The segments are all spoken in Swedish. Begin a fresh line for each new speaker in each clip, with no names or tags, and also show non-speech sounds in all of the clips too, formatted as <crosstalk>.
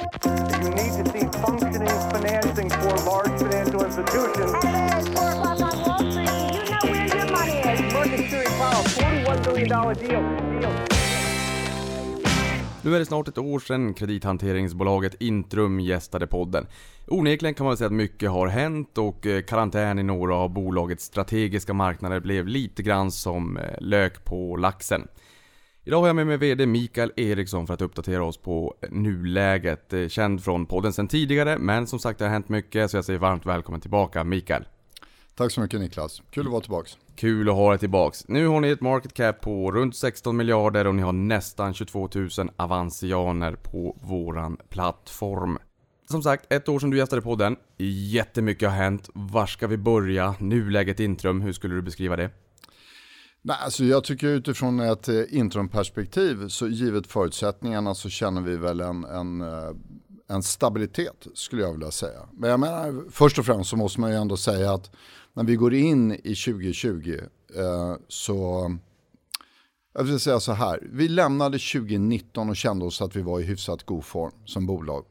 You need to see functioning financing for large financial institutions.
It's four o'clock on Wall Street. You know where your money is.
Market clearing power, $41 billion deal. deal.
Nu är det snart ett år sedan kredithanteringsbolaget Intrum gästade podden. Onekligen kan man säga att mycket har hänt och eh, karantän i några av bolagets strategiska marknader blev lite grann som eh, lök på laxen. Idag har jag med mig VD Mikael Eriksson för att uppdatera oss på nuläget. Eh, Känd från podden sedan tidigare, men som sagt det har hänt mycket så jag säger varmt välkommen tillbaka Mikael.
Tack så mycket Niklas, kul att vara tillbaks.
Kul att ha dig tillbaks. Nu har ni ett market cap på runt 16 miljarder och ni har nästan 22 000 avansianer på våran plattform. Som sagt, ett år sedan du gästade podden. Jättemycket har hänt. Var ska vi börja? Nuläget Intrum, hur skulle du beskriva det?
Nej, alltså jag tycker utifrån ett eh, interimperspektiv, så givet förutsättningarna så känner vi väl en, en, eh, en stabilitet skulle jag vilja säga. Men jag menar, först och främst så måste man ju ändå säga att när vi går in i 2020 eh, så jag vill säga så här, vi lämnade 2019 och kände oss att vi var i hyfsat god form som bolag.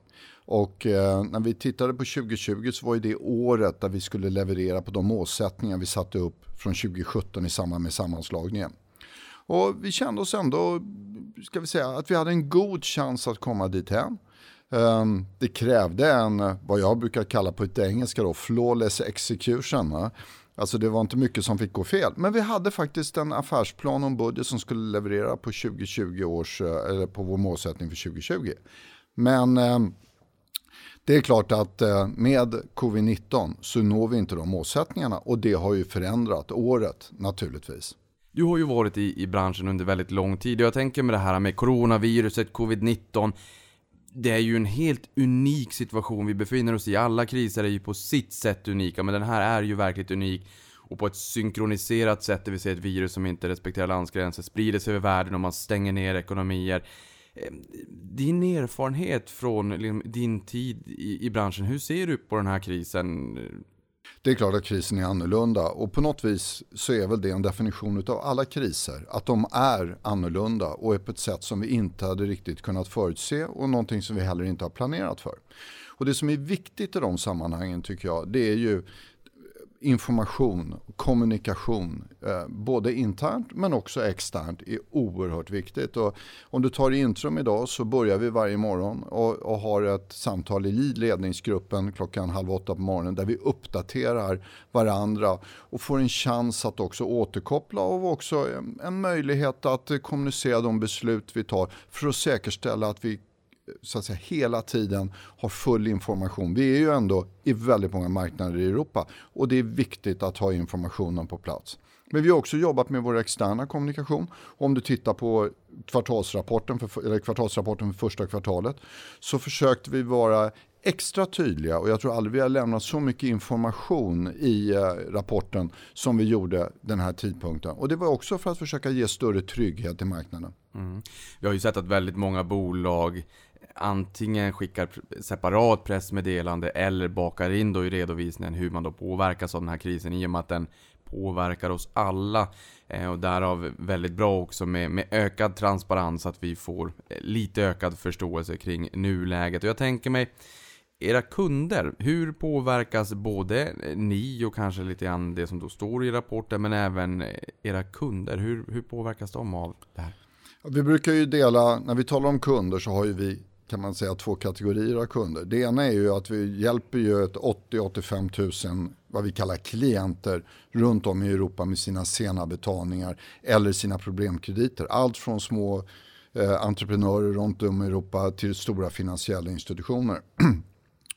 Och eh, när vi tittade på 2020 så var det året där vi skulle leverera på de målsättningar vi satte upp från 2017 i samband med sammanslagningen. Och vi kände oss ändå, ska vi säga, att vi hade en god chans att komma dit hem. Um, det krävde en, vad jag brukar kalla på ett engelska då, flawless execution. Va? Alltså det var inte mycket som fick gå fel. Men vi hade faktiskt en affärsplan och en budget som skulle leverera på 2020 års, eh, eller på vår målsättning för 2020. Men um, det är klart att eh, med covid-19 så når vi inte de målsättningarna och det har ju förändrat året naturligtvis.
Du har ju varit i, i branschen under väldigt lång tid och jag tänker med det här med coronaviruset, covid-19 det är ju en helt unik situation vi befinner oss i. Alla kriser är ju på sitt sätt unika, men den här är ju verkligt unik. Och på ett synkroniserat sätt, det vill säga ett virus som inte respekterar landsgränser, sprider sig över världen och man stänger ner ekonomier. Eh, din erfarenhet från liksom din tid i, i branschen, hur ser du på den här krisen?
Det är klart att krisen är annorlunda och på något vis så är väl det en definition av alla kriser. Att de är annorlunda och är på ett sätt som vi inte hade riktigt kunnat förutse och någonting som vi heller inte har planerat för. Och det som är viktigt i de sammanhangen tycker jag det är ju information och kommunikation, eh, både internt men också externt, är oerhört viktigt. Och om du tar Intrum idag så börjar vi varje morgon och, och har ett samtal i ledningsgruppen klockan halv åtta på morgonen där vi uppdaterar varandra och får en chans att också återkoppla och också en, en möjlighet att kommunicera de beslut vi tar för att säkerställa att vi så att säga, hela tiden har full information. Vi är ju ändå i väldigt många marknader i Europa och det är viktigt att ha informationen på plats. Men vi har också jobbat med vår externa kommunikation. Om du tittar på kvartalsrapporten för, eller kvartalsrapporten för första kvartalet så försökte vi vara extra tydliga och jag tror aldrig vi har lämnat så mycket information i eh, rapporten som vi gjorde den här tidpunkten. Och det var också för att försöka ge större trygghet till marknaden.
Mm. Vi har ju sett att väldigt många bolag antingen skickar separat pressmeddelande eller bakar in då i redovisningen hur man då påverkas av den här krisen i och med att den påverkar oss alla. Eh, och därav väldigt bra också med, med ökad transparens att vi får eh, lite ökad förståelse kring nuläget. Och jag tänker mig era kunder, hur påverkas både eh, ni och kanske lite grann det som då står i rapporten men även eh, era kunder? Hur, hur påverkas de av det här?
Vi brukar ju dela, när vi talar om kunder så har ju vi kan man säga två kategorier av kunder. Det ena är ju att vi hjälper ju ett 80-85 000 vad vi kallar klienter runt om i Europa med sina sena betalningar eller sina problemkrediter. Allt från små eh, entreprenörer runt om i Europa till stora finansiella institutioner. <clears throat>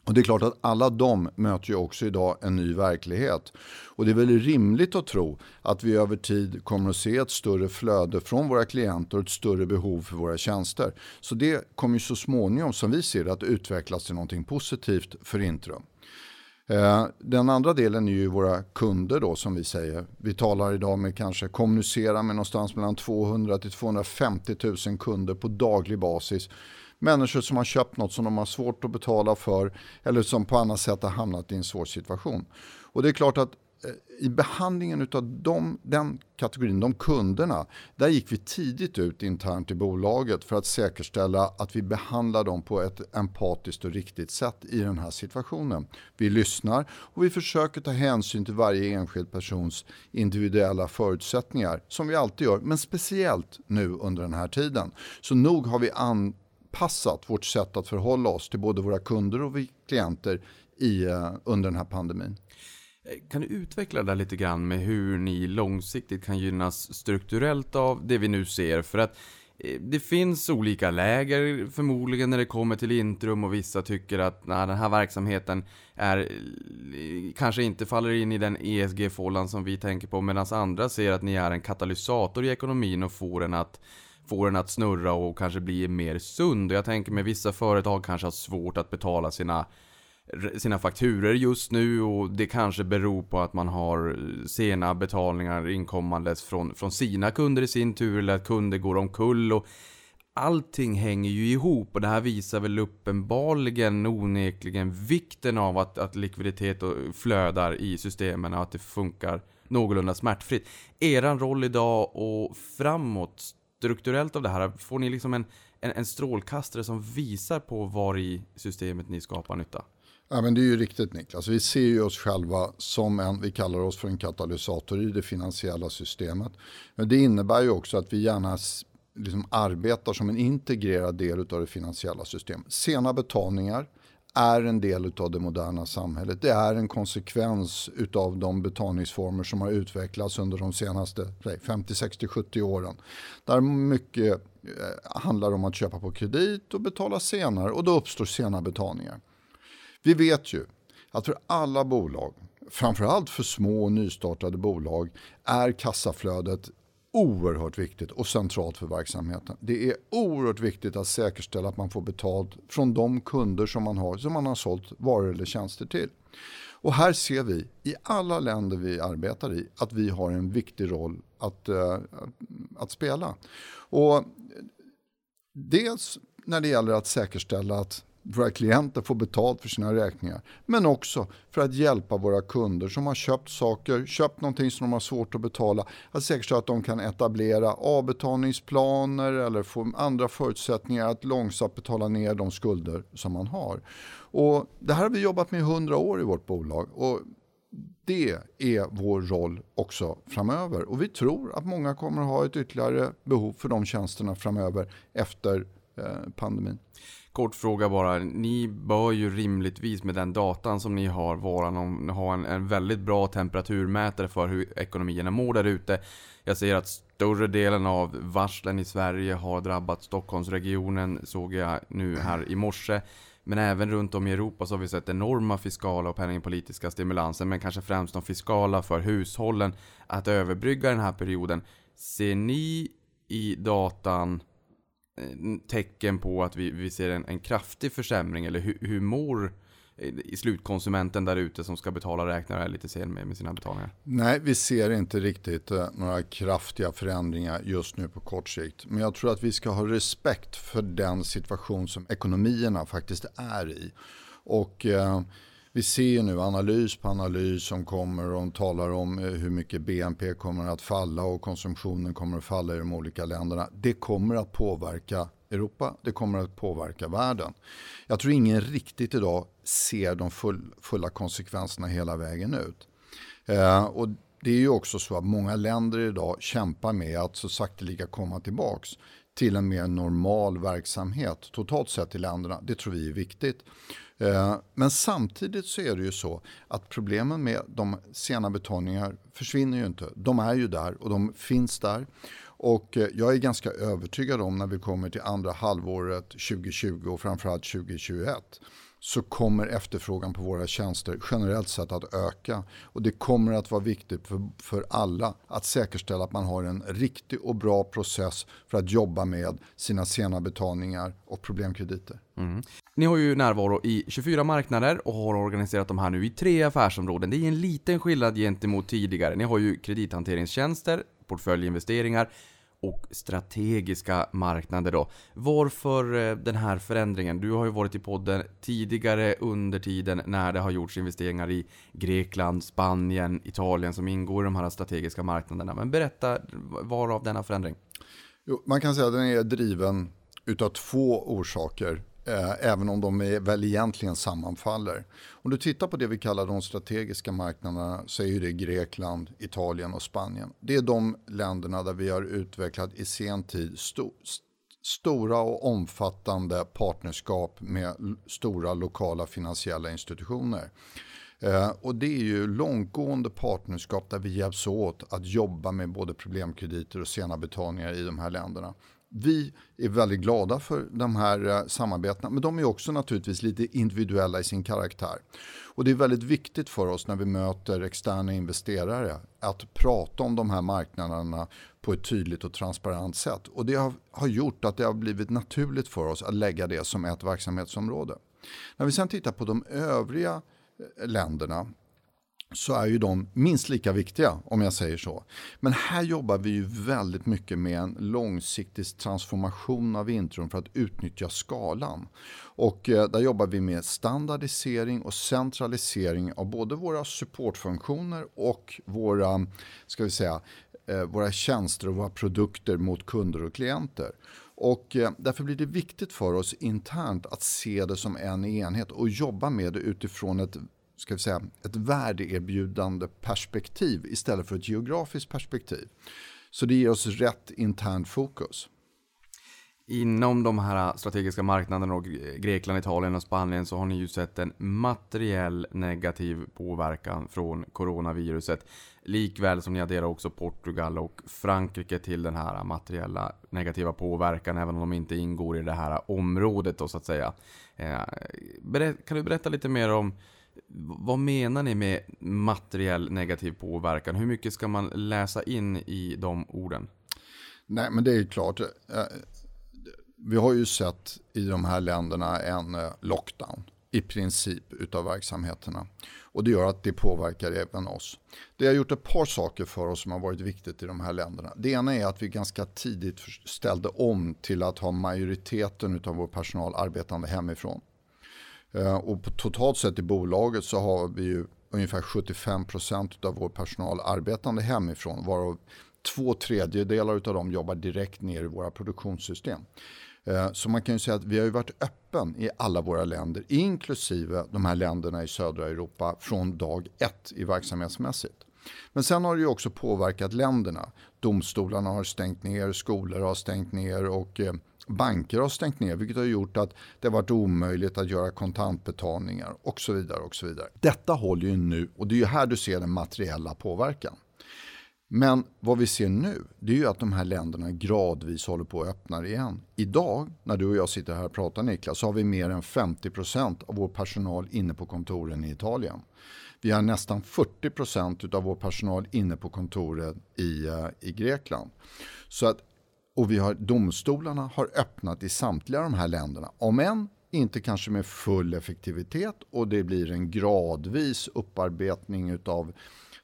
Och det är klart att alla de möter ju också idag en ny verklighet. Och det är väl rimligt att tro att vi över tid kommer att se ett större flöde från våra klienter och ett större behov för våra tjänster. Så det kommer ju så småningom, som vi ser det, att utvecklas till någonting positivt för Intrum. Eh, den andra delen är ju våra kunder då som vi säger. Vi talar idag med kanske kommunicera med någonstans mellan 200 till 250 000 kunder på daglig basis människor som har köpt något som de har svårt att betala för eller som på annat sätt har hamnat i en svår situation. Och det är klart att eh, i behandlingen av de, den kategorin, de kunderna, där gick vi tidigt ut internt i bolaget för att säkerställa att vi behandlar dem på ett empatiskt och riktigt sätt i den här situationen. Vi lyssnar och vi försöker ta hänsyn till varje enskild persons individuella förutsättningar, som vi alltid gör, men speciellt nu under den här tiden. Så nog har vi anpassat vårt sätt att förhålla oss till både våra kunder och klienter i, eh, under den här pandemin.
Kan du utveckla det där lite grann med hur ni långsiktigt kan gynnas strukturellt av det vi nu ser? För att eh, det finns olika läger förmodligen när det kommer till Intrum och vissa tycker att nej, den här verksamheten är, eh, kanske inte faller in i den ESG-fållan som vi tänker på medan andra ser att ni är en katalysator i ekonomin och får den att få den att snurra och kanske bli mer sund. Jag tänker med vissa företag kanske har svårt att betala sina sina fakturer just nu och det kanske beror på att man har eh, sena betalningar inkommandes från, från sina kunder i sin tur eller att kunder går omkull och allting hänger ju ihop och det här visar väl uppenbarligen onekligen vikten av att, att likviditet flödar i systemen och att det funkar någorlunda smärtfritt. Eran roll idag och framåt strukturellt av det här, får ni liksom en, en, en strålkastare som visar på var i systemet ni skapar nytta?
Ja, men det är ju riktigt Niklas. Vi ser ju oss själva som en, vi kallar oss för en katalysator i det finansiella systemet. Men det innebär ju också att vi gärna liksom arbetar som en integrerad del av det finansiella systemet. Sena betalningar är en del av det moderna samhället. Det är en konsekvens av de betalningsformer som har utvecklats under de senaste 50, 60, 70 åren. Där mycket eh, handlar om att köpa på kredit och betala senare och då uppstår sena betalningar. Vi vet ju att för alla bolag, framförallt för små och nystartade bolag, är kassaflödet oerhört viktigt och centralt för verksamheten. Det är oerhört viktigt att säkerställa att man får betalt från de kunder som man har, som man har sålt varor eller tjänster till. Och här ser vi i alla länder vi arbetar i att vi har en viktig roll att, eh, att spela. Och dels när det gäller att säkerställa att våra klienter får betalt för sina räkningar. Men också för att hjälpa våra kunder som har köpt saker, köpt någonting som de har svårt att betala. Att säkerställa att de kan etablera avbetalningsplaner eller få andra förutsättningar att långsamt betala ner de skulder som man har. Och det här har vi jobbat med i 100 år i vårt bolag. Och det är vår roll också framöver. Och vi tror att många kommer att ha ett ytterligare behov för de tjänsterna framöver efter eh, pandemin.
Kort fråga bara. Ni bör ju rimligtvis med den datan som ni har vara någon, ha en, en väldigt bra temperaturmätare för hur ekonomierna mår där ute. Jag ser att större delen av varslen i Sverige har drabbat Stockholmsregionen, såg jag nu här i morse. Men även runt om i Europa så har vi sett enorma fiskala och penningpolitiska stimulanser, men kanske främst de fiskala för hushållen att överbrygga den här perioden. Ser ni i datan Eh, Eh, tecken på att vi, vi ser en, en kraftig försämring? Eller hur, hur mår eh, i slutkonsumenten där ute som ska betala räkningar lite sen med, med sina betalningar?
Nej, vi ser inte riktigt eh, några kraftiga förändringar just nu på kort sikt. Men jag tror att vi ska ha respekt för den situation som ekonomierna faktiskt är i. Och eh, vi ser nu analys på analys som kommer och talar om eh, hur mycket BNP kommer att falla och konsumtionen kommer att falla i de olika länderna. Det kommer att påverka Europa, det kommer att påverka världen. Jag tror ingen riktigt idag ser de full, fulla konsekvenserna hela vägen ut. Eh, och det är ju också så att många länder idag kämpar med att så sakteliga komma tillbaks till en mer normal verksamhet totalt sett i länderna. Det tror vi är viktigt. Eh, men samtidigt så är det ju så att problemen med de sena betalningar försvinner ju inte. De är ju där och de finns där. Och eh, jag är ganska övertygad om när vi kommer till andra halvåret 2020 och framförallt 2021 så kommer efterfrågan på våra tjänster generellt sett att öka. Och det kommer att vara viktigt för, för alla att säkerställa att man har en riktig och bra process för att jobba med sina sena betalningar och problemkrediter.
Mm. Ni har ju närvaro i 24 marknader och har organiserat de här nu i tre affärsområden. Det är en liten skillnad gentemot tidigare. Ni har ju kredithanteringstjänster, portföljinvesteringar och strategiska marknader då. Varför eh, den här förändringen? Du har ju varit i podden tidigare under tiden när det har gjorts investeringar i Grekland, Spanien, Italien som ingår i de här strategiska marknaderna. Men berätta varav denna förändring?
Jo, man kan säga att den är driven utav två orsaker. Eh, även om de är väl egentligen sammanfaller. Om du tittar på det vi kallar de strategiska marknaderna så är det Grekland, Italien och Spanien. Det är de länderna där vi har utvecklat i sen tid sto stora och omfattande partnerskap med stora lokala finansiella institutioner. Eh, och det är ju långtgående partnerskap där vi hjälps åt att jobba med både problemkrediter och sena betalningar i de här länderna. Vi är väldigt glada för de här eh, samarbetena, men de är också naturligtvis lite individuella i sin karaktär. Och det är väldigt viktigt för oss när vi möter externa investerare att prata om de här marknaderna på ett tydligt och transparent sätt. Och det har, har gjort att det har blivit naturligt för oss att lägga det som ett verksamhetsområde. När vi sen tittar på de övriga eh, länderna så är ju de minst lika viktiga om jag säger så. Men här jobbar vi ju väldigt mycket med en långsiktig transformation av intron för att utnyttja skalan. Och eh, där jobbar vi med standardisering och centralisering av både våra supportfunktioner och våra, ska vi säga, eh, våra tjänster och våra produkter mot kunder och klienter. Och eh, därför blir det viktigt för oss internt att se det som en enhet och jobba med det utifrån ett ska vi säga, ett värdeerbjudande perspektiv istället för ett geografiskt perspektiv. Så det ger oss rätt internt fokus.
Inom de här strategiska marknaderna, och Grekland, Italien och Spanien, så har ni ju sett en materiell negativ påverkan från coronaviruset. Likväl som ni adderar också Portugal och Frankrike till den här materiella negativa påverkan, även om de inte ingår i det här området då så att säga. Eh, kan du berätta lite mer om vad menar ni med materiell negativ påverkan? Hur mycket ska man läsa in i de orden?
Nej, men det är klart. Eh, vi har ju sett i de här länderna en eh, lockdown i princip utav verksamheterna. Och det gör att det påverkar även oss. Det har gjort ett par saker för oss som har varit viktigt i de här länderna. Det ena är att vi ganska tidigt ställde om till att ha majoriteten av vår personal arbetande hemifrån. Eh, och på totalt sett i bolaget så har vi ju ungefär 75% av vår personal arbetande hemifrån varav två tredjedelar av dem jobbar direkt ner i våra produktionssystem. Eh, så man kan ju säga att vi har varit öppen i alla våra länder, inklusive de här länderna i södra Europa, från dag ett i verksamhetsmässigt. Men sen har det ju också påverkat länderna. Domstolarna har stängt ner, skolor har stängt ner och eh, banker har stängt ner vilket har gjort att det har varit omöjligt att göra kontantbetalningar och så vidare. och så vidare. Detta håller ju nu och det är ju här du ser den materiella påverkan. Men vad vi ser nu det är ju att de här länderna gradvis håller på att öppna igen. Idag när du och jag sitter här och pratar Niklas så har vi mer än 50% av vår personal inne på kontoren i Italien. Vi har nästan 40% av vår personal inne på kontoren i, eh, i Grekland. Så att och vi har, domstolarna har öppnat i samtliga de här länderna. Om än inte kanske med full effektivitet och det blir en gradvis upparbetning av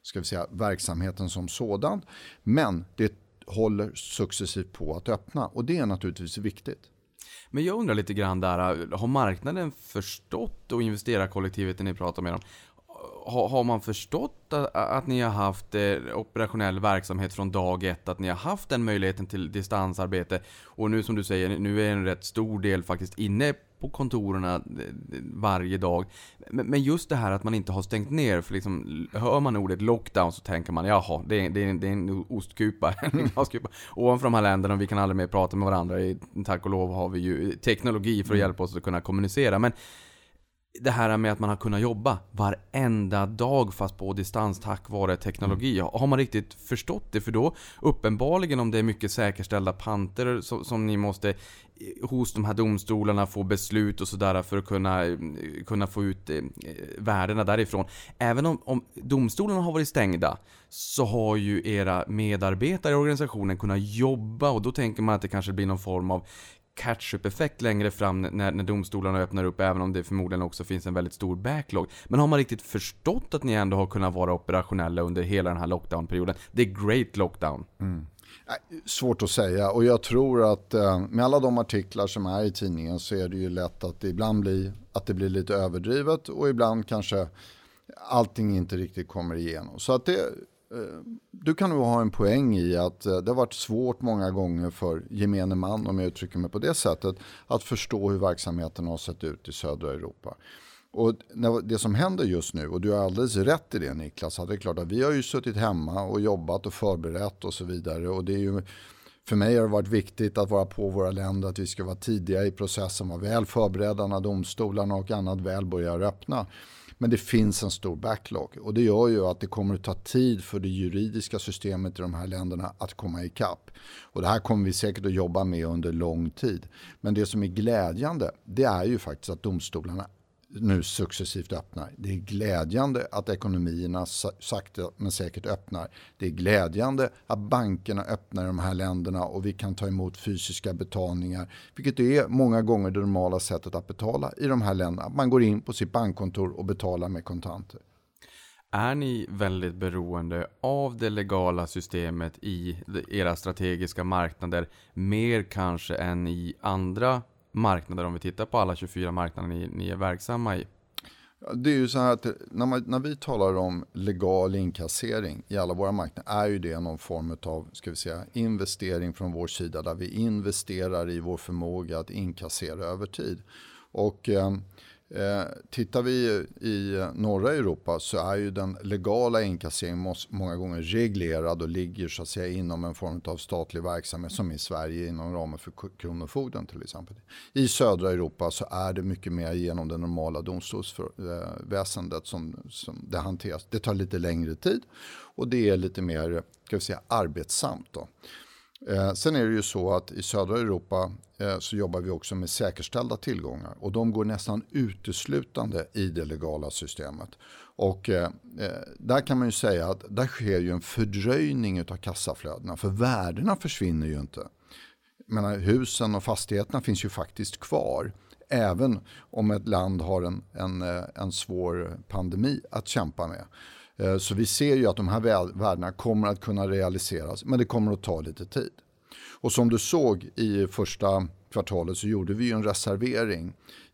ska vi säga, verksamheten som sådan. Men det håller successivt på att öppna och det är naturligtvis viktigt.
Men jag undrar lite grann där, har marknaden förstått och investerarkollektivet när ni pratar med dem? Har, man förstått att, att, ni har haft eh, operationell verksamhet från dag ett? Att ni har haft den möjligheten till distansarbete? Och nu som du säger, nu är en rätt stor del faktiskt inne på kontoren eh, varje dag. Men just det här att man inte har stängt ner, för liksom, hör man ordet lockdown så tänker man jaha, det är, det är, det är en ostkupa, <laughs> en glaskupa. Ovanför de här länderna, vi kan aldrig mer prata med varandra. Tack och lov har vi ju teknologi för att mm. hjälpa oss att kunna kommunicera. Men det här med att man har kunnat jobba varenda dag fast på distans tack vare teknologi. Mm. Har man riktigt förstått det? För då uppenbarligen om det är mycket säkerställda panter som, som ni måste hos de här domstolarna få beslut och sådär för att kunna, kunna få ut eh, värdena därifrån. Även om, om domstolarna har varit stängda så har ju era medarbetare i organisationen kunnat jobba och då tänker man att det kanske blir någon form av catch-up-effekt längre fram när, när domstolarna öppnar upp, även om det förmodligen också finns en väldigt stor backlog. Men har man riktigt förstått att ni ändå har kunnat vara operationella under hela den här lockdown-perioden? Det är great lockdown. Mm.
Äh, svårt att säga och jag tror att äh, med alla de artiklar som är i tidningen så är det ju lätt att det ibland blir, att det blir lite överdrivet och ibland kanske allting inte riktigt kommer igenom. Så att det, Eh, du kan nog ha en poäng i att eh, det har varit svårt många gånger för gemene man, om jag uttrycker mig på det sättet, att förstå hur verksamheten har sett ut i södra Europa. Och det som händer just nu, och du har alldeles rätt i det Niklas, att det är klart att vi har ju suttit hemma och jobbat och förberett och så vidare. Och det är ju, för mig har det varit viktigt att vara på våra länder, att vi ska vara tidiga i processen, vara väl förberedda när domstolarna och annat väl börjar öppna. Men det finns en stor backlog och det gör ju att det kommer att ta tid för det juridiska systemet i de här länderna att komma ikapp. Och det här kommer vi säkert att jobba med under lång tid. Men det som är glädjande det är ju faktiskt att domstolarna nu successivt öppnar. Det är glädjande att ekonomierna sakta men säkert öppnar. Det är glädjande att bankerna öppnar i de här länderna och vi kan ta emot fysiska betalningar. Vilket är många gånger det normala sättet att betala i de här länderna. Man går in på sitt bankkontor och betalar med kontanter.
Är ni väldigt beroende av det legala systemet i era strategiska marknader mer kanske än i andra marknader om vi tittar på alla 24 marknader ni, ni är verksamma i?
Det är ju så här att när, man, när, vi talar om legal inkassering i alla våra marknader är ju det någon form av ska vi säga, investering från vår sida där vi investerar i vår förmåga att inkassera över tid. Och eh, Eh, tittar vi i norra Europa så är ju den legala inkasseringen många gånger reglerad och ligger så att säga inom en form av statlig verksamhet som i Sverige inom ramen för Kronofogden till exempel. I södra Europa så är det mycket mer genom det normala domstolsväsendet som, som det hanteras. Det tar lite längre tid och det är lite mer ska vi säga, arbetsamt. Då. Eh, sen är det ju så att i södra Europa eh, så jobbar vi också med säkerställda tillgångar och de går nästan uteslutande i det legala systemet. Och eh, eh där kan man ju säga att där sker ju en fördröjning av kassaflödena för värdena försvinner ju inte. menar, husen och fastigheterna finns ju faktiskt kvar även om ett land har en, en, eh, en svår pandemi att kämpa med. Eh, så vi ser ju att de här värdena kommer att kunna realiseras men det kommer att ta lite tid. Och som du såg i första kvartalet så gjorde vi en reservering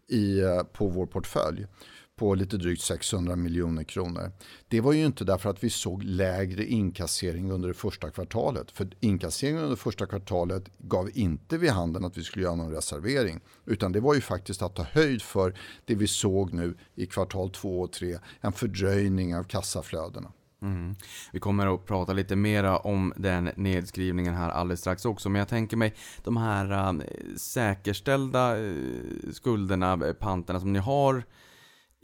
i, eh, på vår portfölj på lite drygt 600 miljoner kronor. Det var ju inte därför att vi såg lägre inkassering under det första kvartalet. För inkasseringen under det första kvartalet gav inte vid handen att vi skulle göra någon reservering. Utan det var ju faktiskt att ta höjd för det vi såg nu i kvartal 2 och 3. En fördröjning av kassaflödena.
Mm. Vi kommer att prata lite mera om den nedskrivningen här alldeles strax också. Men jag tänker mig de här äh, säkerställda äh, skulderna, äh, panterna som ni har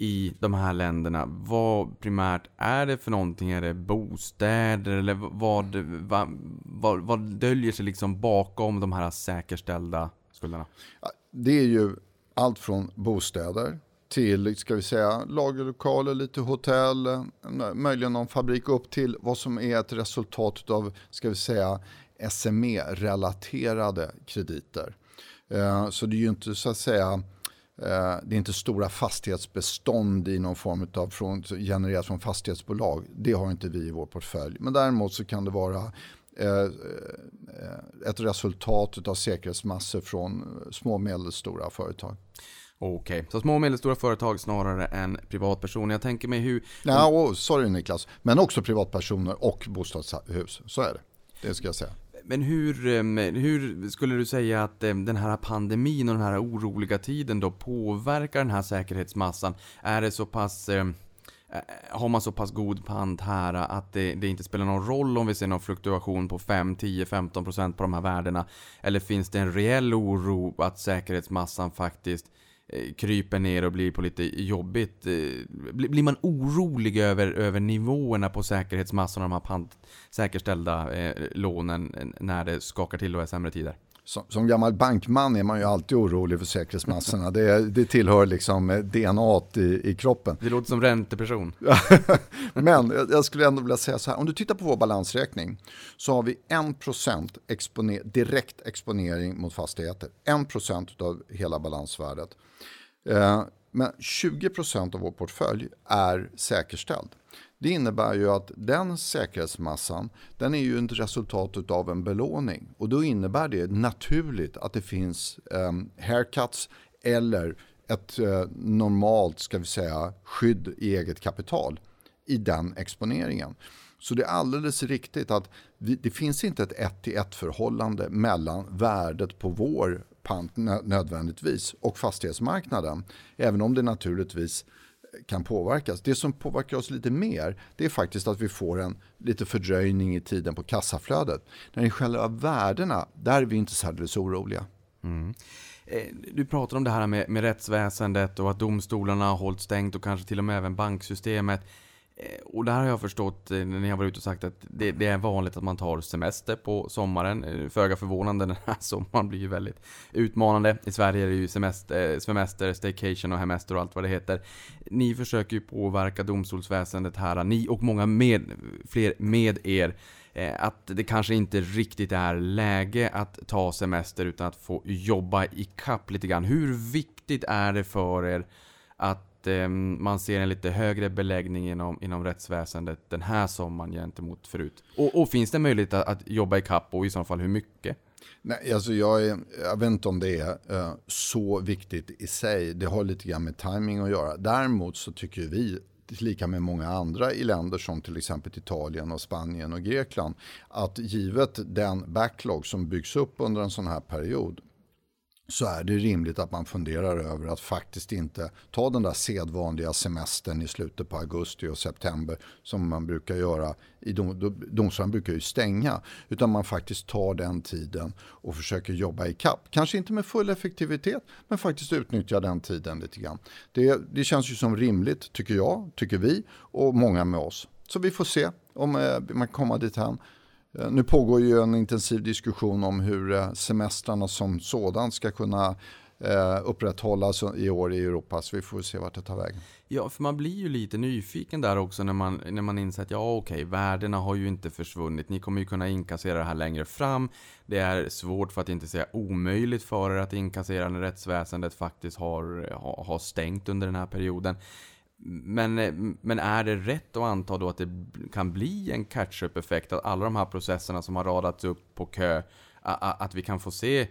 i de här länderna. Vad primärt är det för någonting? Är det bostäder eller vad, vad, vad, vad döljer sig liksom bakom de här säkerställda skulderna?
Det är ju allt från bostäder till ska vi säga, lagerlokaler, lite hotell, eh, möjligen någon fabrik upp till vad som är ett resultat av ska vi säga, SME-relaterade krediter. Eh, så det är ju inte så att säga det är inte stora fastighetsbestånd i någon form av från, genererat från fastighetsbolag. Det har inte vi i vår portfölj. Men däremot så kan det vara eh, eh, ett resultat av säkerhetsmassor från små och medelstora företag.
Okej, okay. så små och medelstora företag snarare än privatpersoner. Jag tänker mig hur...
Ja, oh, sorry Niklas. Men också privatpersoner och bostadshus. Så är det. Det ska jag säga.
Men hur, ehm, hur skulle du säga att ehm, den här pandemin och den här oroliga tiden då påverkar den här säkerhetsmassan? Är det så pass ehm, eh, har man så pass god pant här att det, det, inte spelar någon roll om vi ser någon fluktuation på 5, 10, 15% på de här värdena? Eller finns det en reell oro att säkerhetsmassan faktiskt Eh, Eh, kryper ner och blir på lite jobbigt. Eh, blir man orolig över, över nivåerna på säkerhetsmassorna, de här pant, säkerställda eh, lånen, när det skakar till och är sämre tider?
Som, som, gammal bankman är man ju alltid orolig för säkerhetsmassorna. Det, det tillhör liksom DNA i, i kroppen.
Det låter som ränteperson. <laughs>
Men jag skulle ändå vilja säga så här, om du tittar på vår balansräkning så har vi 1% exponer direkt exponering mot fastigheter. 1% av hela balansvärdet. Eh, men 20% av vår portfölj är säkerställd. Det innebär ju att den säkerhetsmassan, den är ju ett resultat av en belåning. Och då innebär det naturligt att det finns eh, haircuts eller ett eh, normalt, ska vi säga, skydd i eget kapital i den exponeringen. Så det är alldeles riktigt att vi, det finns inte ett ett till ett förhållande mellan värdet på vår pant nödvändigtvis och fastighetsmarknaden. Även om det naturligtvis kan påverkas. Det som påverkar oss lite mer det är faktiskt att vi får en lite fördröjning i tiden på kassaflödet. När det själva värdena, där är vi inte särdeles oroliga. Mm.
Eh, du pratar om det här med, med rättsväsendet och att domstolarna har hållit stängt och kanske till och med även banksystemet. Eh, och det här har jag förstått, eh, när jag varit ute och sagt att det, det, är vanligt att man tar semester på sommaren. Eh, föga förvånande, <laughs> den här sommaren blir ju väldigt utmanande. I Sverige är det ju semester, semester, staycation och hemester och allt vad det heter. Ni försöker ju påverka domstolsväsendet här, ni och många med, fler med er. Att det kanske inte riktigt är läge att ta semester utan att få jobba i kapp lite grann. Hur viktigt är det för er att eh, man ser en lite högre beläggning inom, inom rättsväsendet den här sommaren gentemot förut? Och, och finns det möjlighet att, att jobba i kapp och i så fall hur mycket?
Nej, alltså jag, är, jag vet inte om det är eh, så viktigt i sig. Det har lite grann med timing att göra. Däremot så tycker vi lika med många andra i länder som till exempel Italien och Spanien och Grekland att givet den backlog som byggs upp under en sån här period så är det rimligt att man funderar över att faktiskt inte ta den där sedvanliga semestern i slutet på augusti och september som man brukar göra. I dom, domstolarna brukar ju stänga. Utan man faktiskt tar den tiden och försöker jobba i kapp. Kanske inte med full effektivitet men faktiskt utnyttja den tiden lite grann. Det, det känns ju som rimligt tycker jag, tycker vi och många med oss. Så vi får se om eh, man kommer dit hem. Eh, nu pågår ju en intensiv diskussion om hur eh, semestrarna som sådan ska kunna eh, upprätthållas i år i Europa. Så vi får se vart det tar vägen.
Ja, för man blir ju lite nyfiken där också när man, när man inser att ja, okej, värdena har ju inte försvunnit. Ni kommer ju kunna inkassera det här längre fram. Det är svårt, för att inte säga omöjligt, för er att inkassera när rättsväsendet faktiskt har, har stängt under den här perioden. Men, eh, men är det rätt att anta då att det kan bli en catch-up-effekt? Att alla de här processerna som har radats upp på kö, att vi kan få se eh,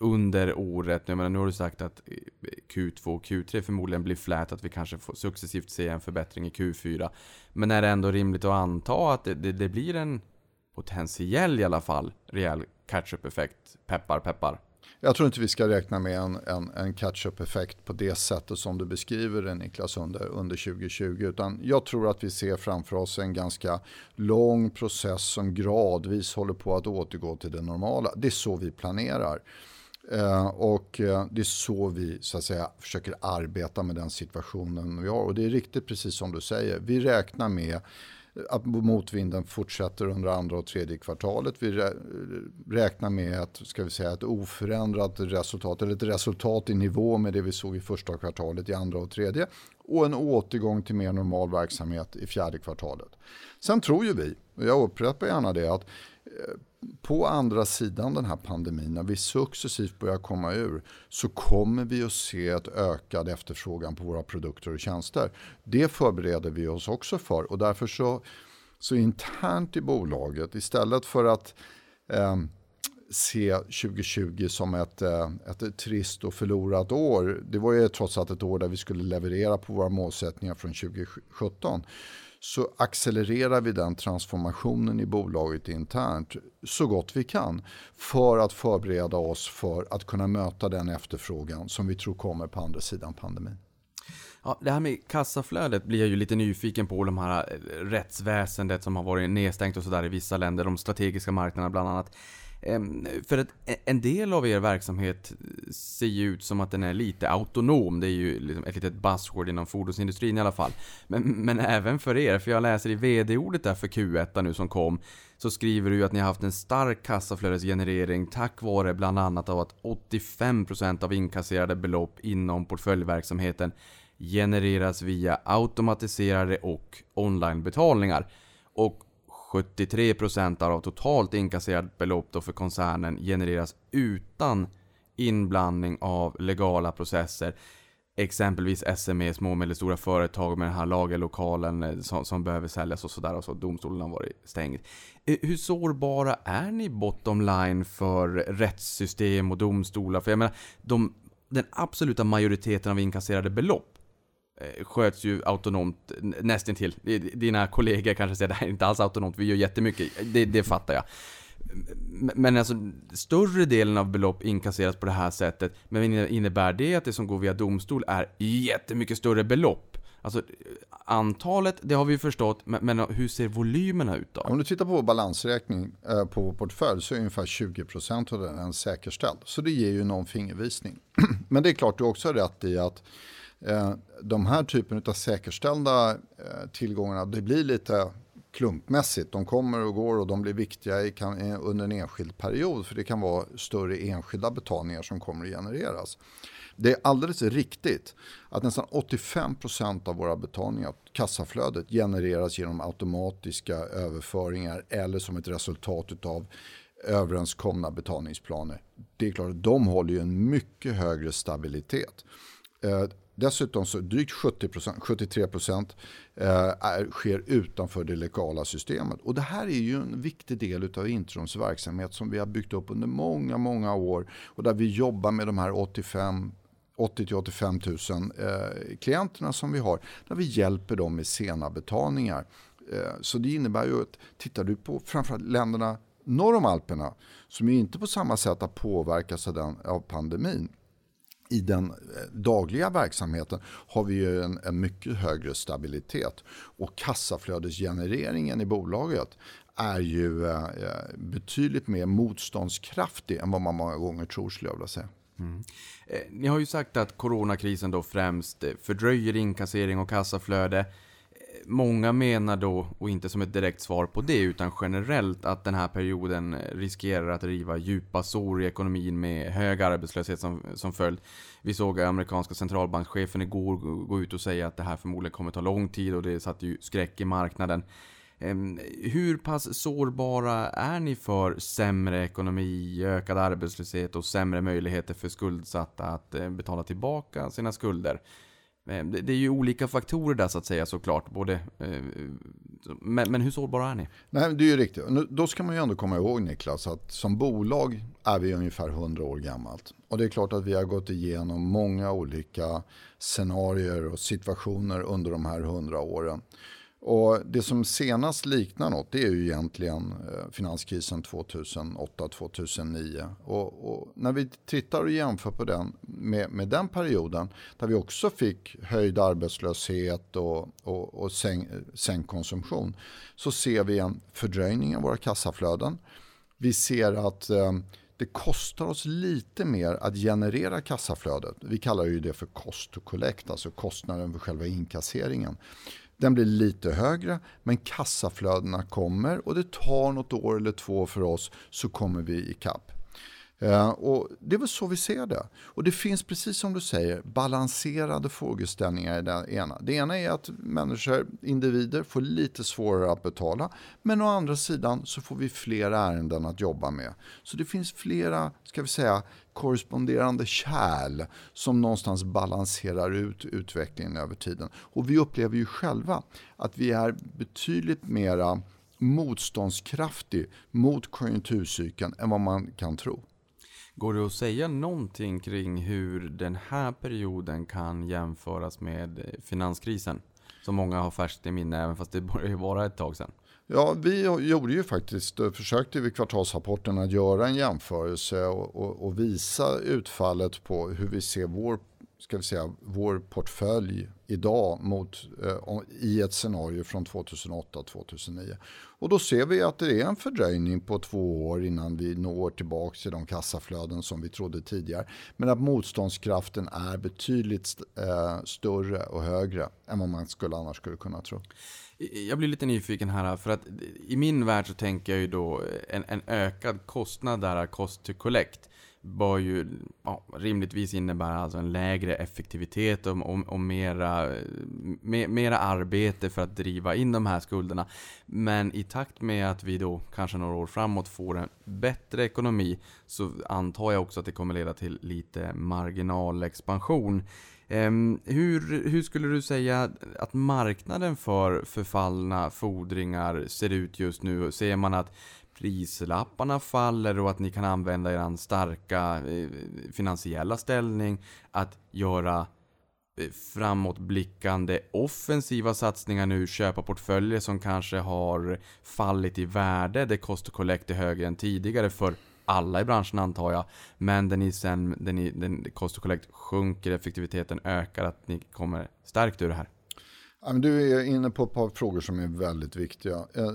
under året, jag menar, nu har du sagt att eh, Q2 och Q3 förmodligen blir flät, att vi kanske får successivt se en förbättring i Q4. Men är det ändå rimligt att anta att det, det, det blir en potentiell i alla fall rejäl catch-up-effekt? Peppar, peppar.
Jag tror inte vi ska räkna med en, en, en catch-up-effekt på det sättet som du beskriver det Niklas under, under 2020. Utan jag tror att vi ser framför oss en ganska lång process som gradvis håller på att återgå till det normala. Det är så vi planerar. Eh, och eh, det är så vi så att säga, försöker arbeta med den situationen vi har. Och det är riktigt precis som du säger. Vi räknar med att motvinden fortsätter under andra och tredje kvartalet. Vi räknar med att, ska vi säga, ett oförändrat resultat, eller ett resultat i nivå med det vi såg i första kvartalet i andra och tredje och en återgång till mer normal verksamhet i fjärde kvartalet. Sen tror ju vi, och jag upprepar gärna det, att eh, på andra sidan den här pandemin, när vi successivt börjar komma ur, så kommer vi att se ett ökad efterfrågan på våra produkter och tjänster. Det förbereder vi oss också för och därför så, så internt i bolaget, istället för att eh, se 2020 som ett, eh, ett trist och förlorat år. Det var ju trots allt ett år där vi skulle leverera på våra målsättningar från 2017 så accelererar vi den transformationen i bolaget internt så gott vi kan för att förbereda oss för att kunna möta den efterfrågan som vi tror kommer på andra sidan pandemin.
Ja, det här med kassaflödet blir jag ju lite nyfiken på. De här eh, rättsväsendet som har varit nedstängt och sådär i vissa länder. De strategiska marknaderna bland annat. Ehm, för att e-, en del av er verksamhet ser ju ut som att den är lite autonom. Det är ju liksom ett litet buzzword inom fordonsindustrin i alla fall. Men, men även för er, för jag läser i VD-ordet där för Q1 nu som kom. Så skriver du ju att ni har haft en stark kassaflödesgenerering tack vare bland annat av att 85% av inkasserade belopp inom portföljverksamheten genereras via automatiserade och onlinebetalningar. Och 73% av totalt inkasserat belopp då för koncernen genereras utan inblandning av legala processer. exempelvis SME, små och medelstora företag med den här lagerlokalen eh, som, som behöver säljas och sådär och så domstolen har varit stängd. Eh, hur sårbara är ni bottom line för rättssystem och domstolar? För jag menar, de, den absoluta majoriteten av inkasserade belopp Eh, sköts ju autonomt nästintill. Dina kollegor kanske säger det här är inte alls autonomt, vi gör jättemycket. Det, det fattar jag. Men alltså, större delen av belopp inkasseras på det här sättet. Men innebär det att det som går via domstol är jättemycket större belopp? Alltså, antalet, det har vi ju förstått, men, hur ser volymerna ut då?
Om du tittar på vår balansräkning eh, på vår portfölj så är ungefär 20% av den säkerställd. Så det ger ju någon fingervisning. <clears throat> Men det är klart du också har rätt i att Eh, de här typen av säkerställda eh, tillgångarna, det blir lite klumpmässigt. De kommer och går och de blir viktiga under en enskild period för det kan vara större enskilda betalningar som kommer att genereras. Det är alldeles riktigt att nästan 85% av våra betalningar, kassaflödet, genereras genom automatiska överföringar eller som ett resultat av överenskomna betalningsplaner. Det är klart att de håller ju en mycket högre stabilitet. Eh, Dessutom så drygt 70%, 73% eh, är, sker utanför det legala systemet. Och det här är ju en viktig del av Introms verksamhet som vi har byggt upp under många, många år och där vi jobbar med de här 85 80 85 000 eh, klienterna som vi har, där vi hjälper dem med sena betalningar. Eh, så det innebär ju att tittar du på framförallt länderna norr om Alperna, som ju inte på samma sätt har påverkats av, den, av pandemin, i den eh, dagliga verksamheten har vi ju en, en mycket högre stabilitet. Och kassaflödesgenereringen i bolaget är ju eh, betydligt mer motståndskraftig än vad man många gånger tror skulle jag vilja säga. Mm.
Eh, Ni har ju sagt att coronakrisen då främst eh, fördröjer inkassering och kassaflöde. Många menar då, och inte som ett direkt svar på det, utan generellt att den här perioden riskerar att riva djupa sår i ekonomin med hög arbetslöshet som, som följd. Vi såg amerikanska centralbankschefen igår gå- ut och säga att det här förmodligen kommer ta lång tid och det satte ju skräck i marknaden. Hur pass sårbara är ni för sämre ekonomi, ökad arbetslöshet och sämre möjligheter för skuldsatta att eh, betala tillbaka sina skulder? Eh, det är ju olika faktorer där så att säga såklart. Både, eh, men, men hur sårbara är ni?
Nej, det är ju riktigt. Då ska man ju ändå komma ihåg Niklas att som bolag är vi ungefär 100 år gammalt. Och det är klart att vi har gått igenom många olika scenarier och situationer under de här 100 åren. Och det som senast liknar något det är ju egentligen eh, finanskrisen 2008-2009. Och, och när vi tittar och jämför på den med, med den perioden där vi också fick höjd arbetslöshet och, och, och sänkt konsumtion så ser vi en fördröjning av våra kassaflöden. Vi ser att eh, det kostar oss lite mer att generera kassaflödet. Vi kallar ju det för cost to collect, alltså kostnaden för själva inkasseringen. Den blir lite högre men kassaflödena kommer och det tar något år eller två för oss så kommer vi ikapp. Eh, och det är väl så vi ser det. Och det finns precis som du säger balanserade frågeställningar i det ena. Det ena är att människor, individer får lite svårare att betala. Men å andra sidan så får vi fler ärenden att jobba med. Så det finns flera, ska vi säga, korresponderande kärl som någonstans balanserar ut utvecklingen över tiden. Och vi upplever ju själva att vi är betydligt mera motståndskraftig mot konjunkturcykeln än vad man kan tro.
Går det att säga någonting kring hur den här perioden kan jämföras med finanskrisen? Som många har färskt i minne, även fast det börjar ju vara ett tag sedan.
Ja, vi gjorde ju faktiskt, eh, försökte vid kvartalsrapporten att göra en jämförelse och, och, och visa utfallet på hur vi ser vår, ska vi säga, vår portfölj idag mot, eh, i ett scenario från 2008-2009. Och då ser vi att det är en fördröjning på två år innan vi når tillbaka till de kassaflöden som vi trodde tidigare. Men att motståndskraften är betydligt st- eh, större och högre än vad man skulle annars skulle kunna tro.
Jag blir lite nyfiken här, för att i min värld så tänker jag ju då en, en ökad kostnad där, är cost to collect, bör ju ja, rimligtvis innebära alltså en lägre effektivitet och, och, och mera, me, mera arbete för att driva in de här skulderna. Men i takt med att vi då kanske några år framåt får en bättre ekonomi så antar jag också att det kommer leda till lite marginalexpansion. Ehm, hur, hur skulle du säga att marknaden för förfallna fordringar ser ut just nu? Ser man att prislapparna faller och att ni kan använda er starka eh, finansiella ställning att göra eh, framåtblickande offensiva satsningar nu, köpa portföljer som kanske har fallit i värde, det cost collect är högre än tidigare för alla i branschen antar jag. Men där ni sen, där ni, den cost collect sjunker, effektiviteten ökar, att ni kommer stärkt ur det här.
Du är inne på ett par frågor som är väldigt viktiga. Eh,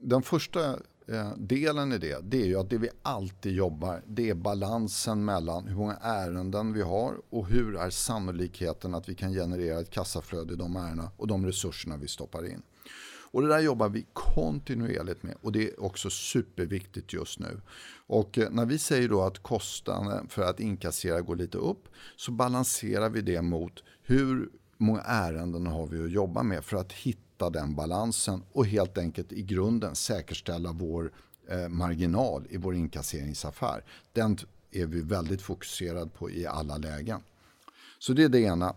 den första eh, delen i det, det är ju att det vi alltid jobbar, det är balansen mellan hur många ärenden vi har och hur är sannolikheten att vi kan generera ett kassaflöde i de ärendena och de resurserna vi stoppar in. Och det där jobbar vi kontinuerligt med och det är också superviktigt just nu. Och eh, när vi säger då att kostnaden för att inkassera går lite upp så balanserar vi det mot hur många ärenden har vi att jobba med för att hitta den balansen och helt enkelt i grunden säkerställa vår eh, marginal i vår inkasseringsaffär. Den är vi väldigt fokuserade på i alla lägen. Så det är det ena.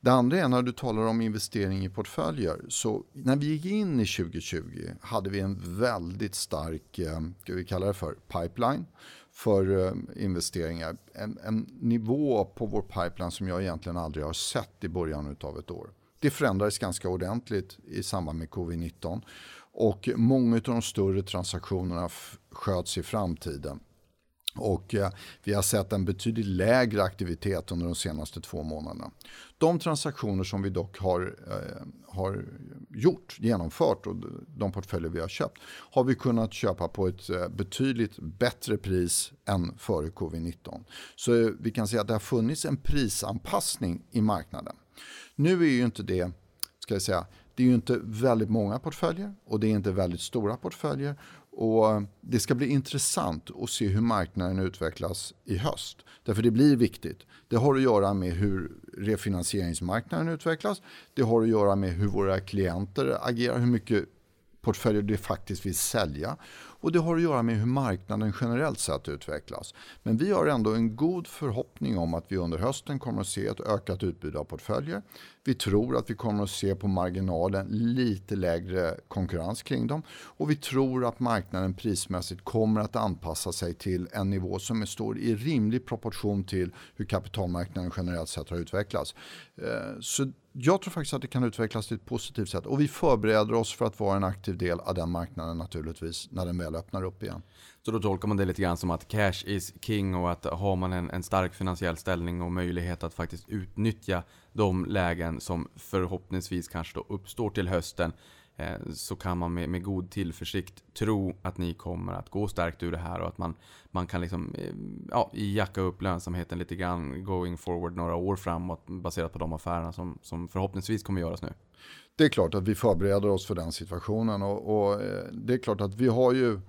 Det andra är när du talar om investering i portföljer. Så när vi gick in i 2020 hade vi en väldigt stark, eh, ska vi kalla det för, pipeline för eh, investeringar. En, en nivå på vår pipeline som jag egentligen aldrig har sett i början av ett år. Det förändrades ganska ordentligt i samband med covid-19 och många av de större transaktionerna sköts i framtiden. Och eh, vi har sett en betydligt lägre aktivitet under de senaste två månaderna. De transaktioner som vi dock har, eh, har gjort, genomfört och de portföljer vi har köpt har vi kunnat köpa på ett eh, betydligt bättre pris än före covid-19. Så vi kan säga att det har funnits en prisanpassning i marknaden. Nu är ju inte det, ska jag säga, det är ju inte väldigt många portföljer och det är inte väldigt stora portföljer och det ska bli intressant att se hur marknaden utvecklas i höst. Därför det blir viktigt. Det har att göra med hur refinansieringsmarknaden utvecklas. Det har att göra med hur våra klienter agerar, hur mycket portföljer de faktiskt vill sälja. Och det har att göra med hur marknaden generellt sett utvecklas. Men vi har ändå en god förhoppning om att vi under hösten kommer att se ett ökat utbud av portföljer. Vi tror att vi kommer att se på marginalen lite lägre konkurrens kring dem. Och vi tror att marknaden prismässigt kommer att anpassa sig till en nivå som står i rimlig proportion till hur kapitalmarknaden generellt sett har utvecklats. Eh, så jag tror faktiskt att det kan utvecklas till ett positivt sätt och vi förbereder oss för att vara en aktiv del av den marknaden naturligtvis när den väl öppnar upp igen.
Så då tolkar man det lite grann som att cash is king och att har man en, en stark finansiell ställning och möjlighet att faktiskt utnyttja de lägen som förhoppningsvis kanske då uppstår till hösten Eh, så kan man med, med, god tillförsikt tro att ni kommer att gå stärkt ur det här och att man, man kan liksom, eh, ja, jacka upp lönsamheten lite grann going forward några år framåt baserat på de affärerna som, som förhoppningsvis kommer göras nu.
Det är klart att vi förbereder oss för den situationen och, och eh, det är klart att vi har ju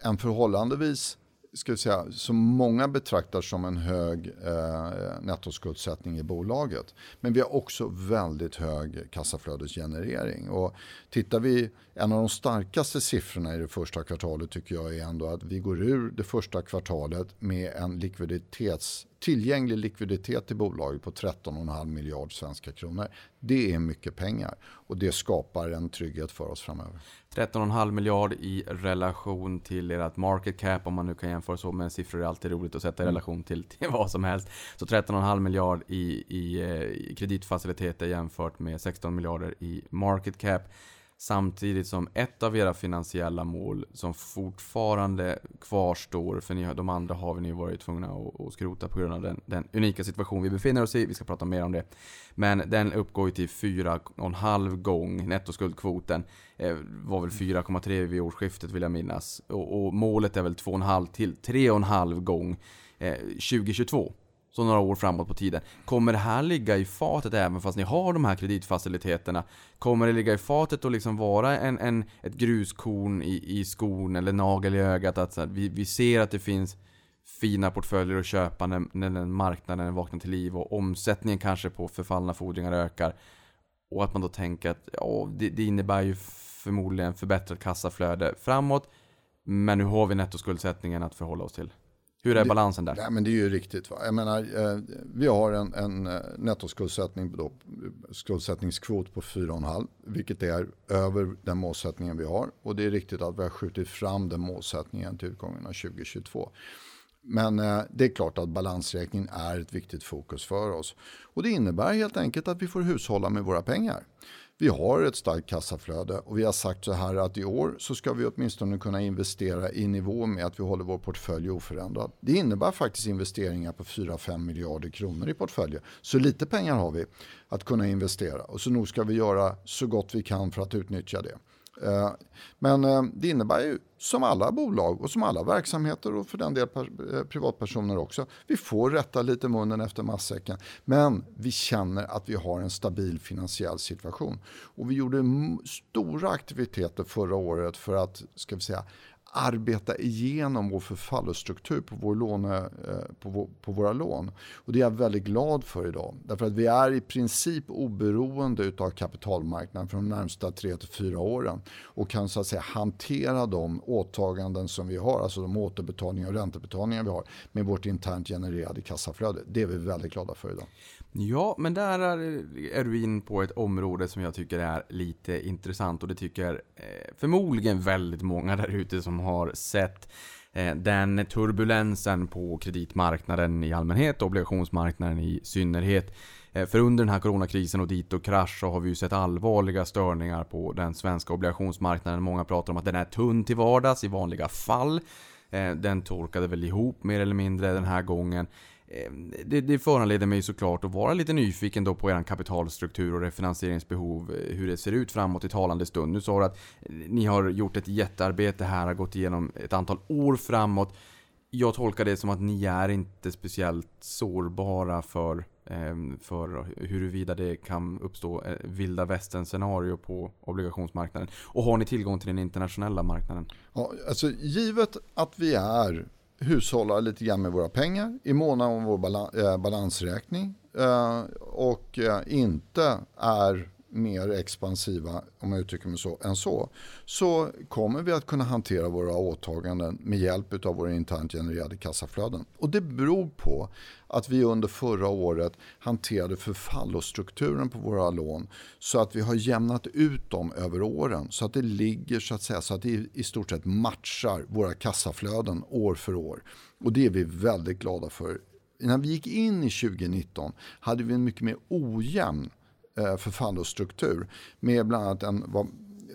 en förhållandevis ska vi säga, som många betraktar som en hög eh, nettoskuldsättning i bolaget. Men vi har också väldigt hög kassaflödesgenerering. Och tittar vi, en av de starkaste siffrorna i det första kvartalet tycker jag är ändå att vi går ur det första kvartalet med en likviditets tillgänglig likviditet i bolaget på 13,5 miljard svenska kronor. Det är mycket pengar och det skapar en trygghet för oss framöver.
13,5 miljard i relation till ert market cap, om man nu kan jämföra så, men siffror är alltid roligt att sätta i mm. relation till, till vad som helst. Så 13,5 miljard i, i, eh, i kreditfaciliteter jämfört med 16 miljarder i market cap. Samtidigt som ett av era finansiella mål som fortfarande kvarstår, för ni, de andra har vi varit tvungna att, att skrota på grund av den, den, unika situation vi befinner oss i. Vi ska prata mer om det. Men den uppgår ju till 4,5 gång nettoskuldkvoten. Eh, var väl 4,3 vid årsskiftet vill jag minnas. Och, och målet är väl 2,5 till 3,5 gång eh, 2022 så några år framåt på tiden. Kommer det här ligga i fatet även fast ni har de här kreditfaciliteterna? Kommer det ligga i fatet och liksom vara en, en, ett gruskorn i, i skon eller nagel i ögat? Att här, vi, vi ser att det finns fina portföljer att köpa när, när marknaden vaknar till liv och omsättningen kanske på förfallna fordringar ökar. Och att man då tänker att ja, det, det innebär ju förmodligen förbättrat kassaflöde framåt. Men nu har vi nettoskuldsättningen att förhålla oss till. Hur är balansen där?
Nej, men det är ju riktigt. Va? Jag menar, eh, vi har en, en eh, nettoskuldsättning, då, skuldsättningskvot på 4,5 vilket är över den målsättningen vi har. Och det är riktigt att vi har skjutit fram den målsättningen till utgången av 2022. Men eh, det är klart att balansräkningen är ett viktigt fokus för oss. Och det innebär helt enkelt att vi får hushålla med våra pengar. Vi har ett starkt kassaflöde och vi har sagt så här att i år så ska vi åtminstone kunna investera i nivå med att vi håller vår portfölj oförändrad. Det innebär faktiskt investeringar på 4-5 miljarder kronor i portföljen. Så lite pengar har vi att kunna investera och så nog ska vi göra så gott vi kan för att utnyttja det. Eh, men eh, det innebär ju som alla bolag och som alla verksamheter och för den del eh, privatpersoner också. Vi får rätta lite munnen efter matsäcken. Men vi känner att vi har en stabil finansiell situation. Och vi gjorde stora aktiviteter förra året för att ska vi säga, arbeta igenom vår förfallostruktur på, vår låne, eh, på, vår, på, våra lån. Och det är jag väldigt glad för idag. Därför att vi är i princip oberoende av kapitalmarknaden för de närmsta 3-4 åren och kan så att säga hantera de åtaganden som vi har, alltså de återbetalningar och räntebetalningar vi har med vårt internt genererade kassaflöde. Det är vi väldigt glada för idag.
Ja, men där är, är du in på ett område som jag tycker är lite intressant och det tycker eh, förmodligen väldigt många där ute som har sett eh, den turbulensen på kreditmarknaden i allmänhet och obligationsmarknaden i synnerhet. Eh, för under den här coronakrisen och dit och krasch så har vi ju sett allvarliga störningar på den svenska obligationsmarknaden. Många pratar om att den är tunn till vardags i vanliga fall. Eh, den torkade väl ihop mer eller mindre den här gången. Ehm, det, det föranleder mig såklart att vara lite nyfiken då på er kapitalstruktur och refinansieringsbehov, eh, hur det ser ut framåt i talande stund. Nu sa du att ni har gjort ett jättearbete här, har gått igenom ett antal år framåt. Jag tolkar det som att ni är inte speciellt sårbara för, ehm, för huruvida det kan uppstå eh, vilda västern scenario på obligationsmarknaden. Och har ni tillgång till den internationella marknaden?
Ja, alltså, givet att vi är hushålla lite grann med våra pengar, i mån om vår eh, balansräkning eh, och eh, inte är mer expansiva, om jag uttrycker mig så, än så, så kommer vi att kunna hantera våra åtaganden med hjälp av våra internt genererade kassaflöden. Och det beror på att vi under förra året hanterade förfallostrukturen på våra lån så att vi har jämnat ut dem över åren så att det ligger så att säga så att det i stort sett matchar våra kassaflöden år för år. Och det är vi väldigt glada för. När vi gick in i 2019 hade vi en mycket mer ojämn Eh, förfallostruktur med bland annat en, vad,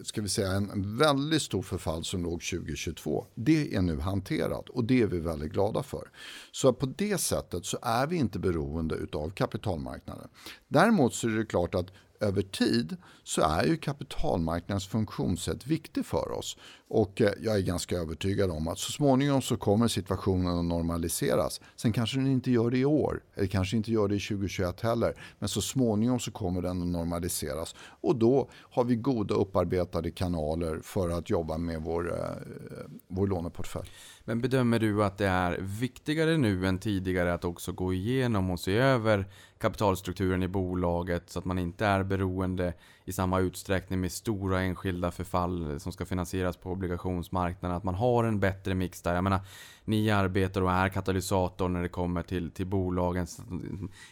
ska vi säga, en väldigt stor förfall som låg 2022. Det är nu hanterat och det är vi väldigt glada för. Så på det sättet så är vi inte beroende av kapitalmarknaden. Däremot så är det klart att över tid så är ju kapitalmarknadens funktionssätt viktig för oss. Och eh, jag är ganska övertygad om att så småningom så kommer situationen att normaliseras. Sen kanske den inte gör det i år, eller kanske inte gör det i 2021 heller. Men så småningom så kommer den att normaliseras. Och då har vi goda upparbetade kanaler för att jobba med vår, eh, vår låneportfölj.
Men bedömer du att det är viktigare nu än tidigare att också gå igenom och se över kapitalstrukturen i bolaget så att man inte är beroende i samma utsträckning med stora enskilda förfall som ska finansieras på obligationsmarknaden. Att man har en bättre mix där. Jag menar, ni arbetar och är katalysator när det kommer till, till bolagens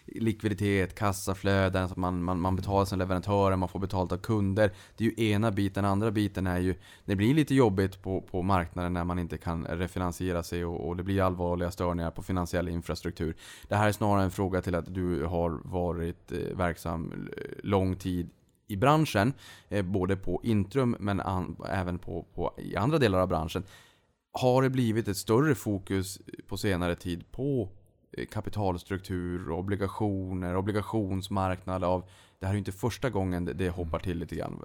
likviditet, kassaflöden, att man, man, man betalar sina leverantörer, man får betalt av kunder. Det är ju ena biten. Andra biten är ju, det blir lite jobbigt på, på marknaden när man inte kan refinansiera sig och, och det blir allvarliga störningar på finansiell infrastruktur. Det här är snarare en fråga till att du har varit eh, verksam eh, lång tid i branschen, eh, både på Intrum men an, även på, på, i andra delar av branschen. Har det blivit ett större fokus på senare tid på eh, kapitalstruktur, obligationer, obligationsmarknad av det här är ju inte första gången det, hoppar till lite grann.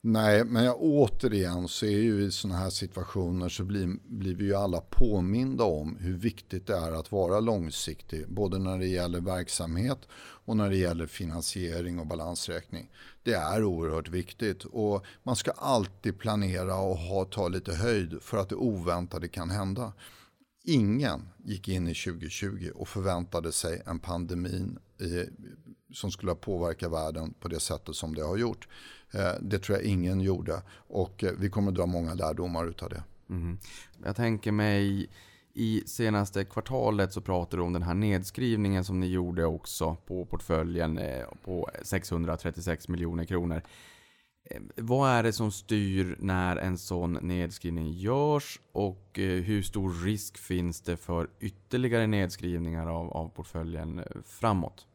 Nej, men jag, återigen så är ju i sådana här situationer så blir, blir vi ju alla påminda om hur viktigt det är att vara långsiktig. Både när det gäller verksamhet och när det gäller finansiering och balansräkning. Det är oerhört viktigt och man ska alltid planera och ha, ta lite höjd för att det oväntade kan hända. Ingen gick in i 2020 och förväntade sig en pandemi som skulle ha påverkat världen på det sättet som det har gjort. Eh, det tror jag ingen gjorde och eh, vi kommer att dra många lärdomar utav det.
Mm. Jag tänker mig I senaste kvartalet så pratade du om den här nedskrivningen som ni gjorde också på portföljen eh, på 636 miljoner kronor. Vad är det som styr när en sån nedskrivning görs och hur stor risk finns det för ytterligare nedskrivningar av, av portföljen framåt?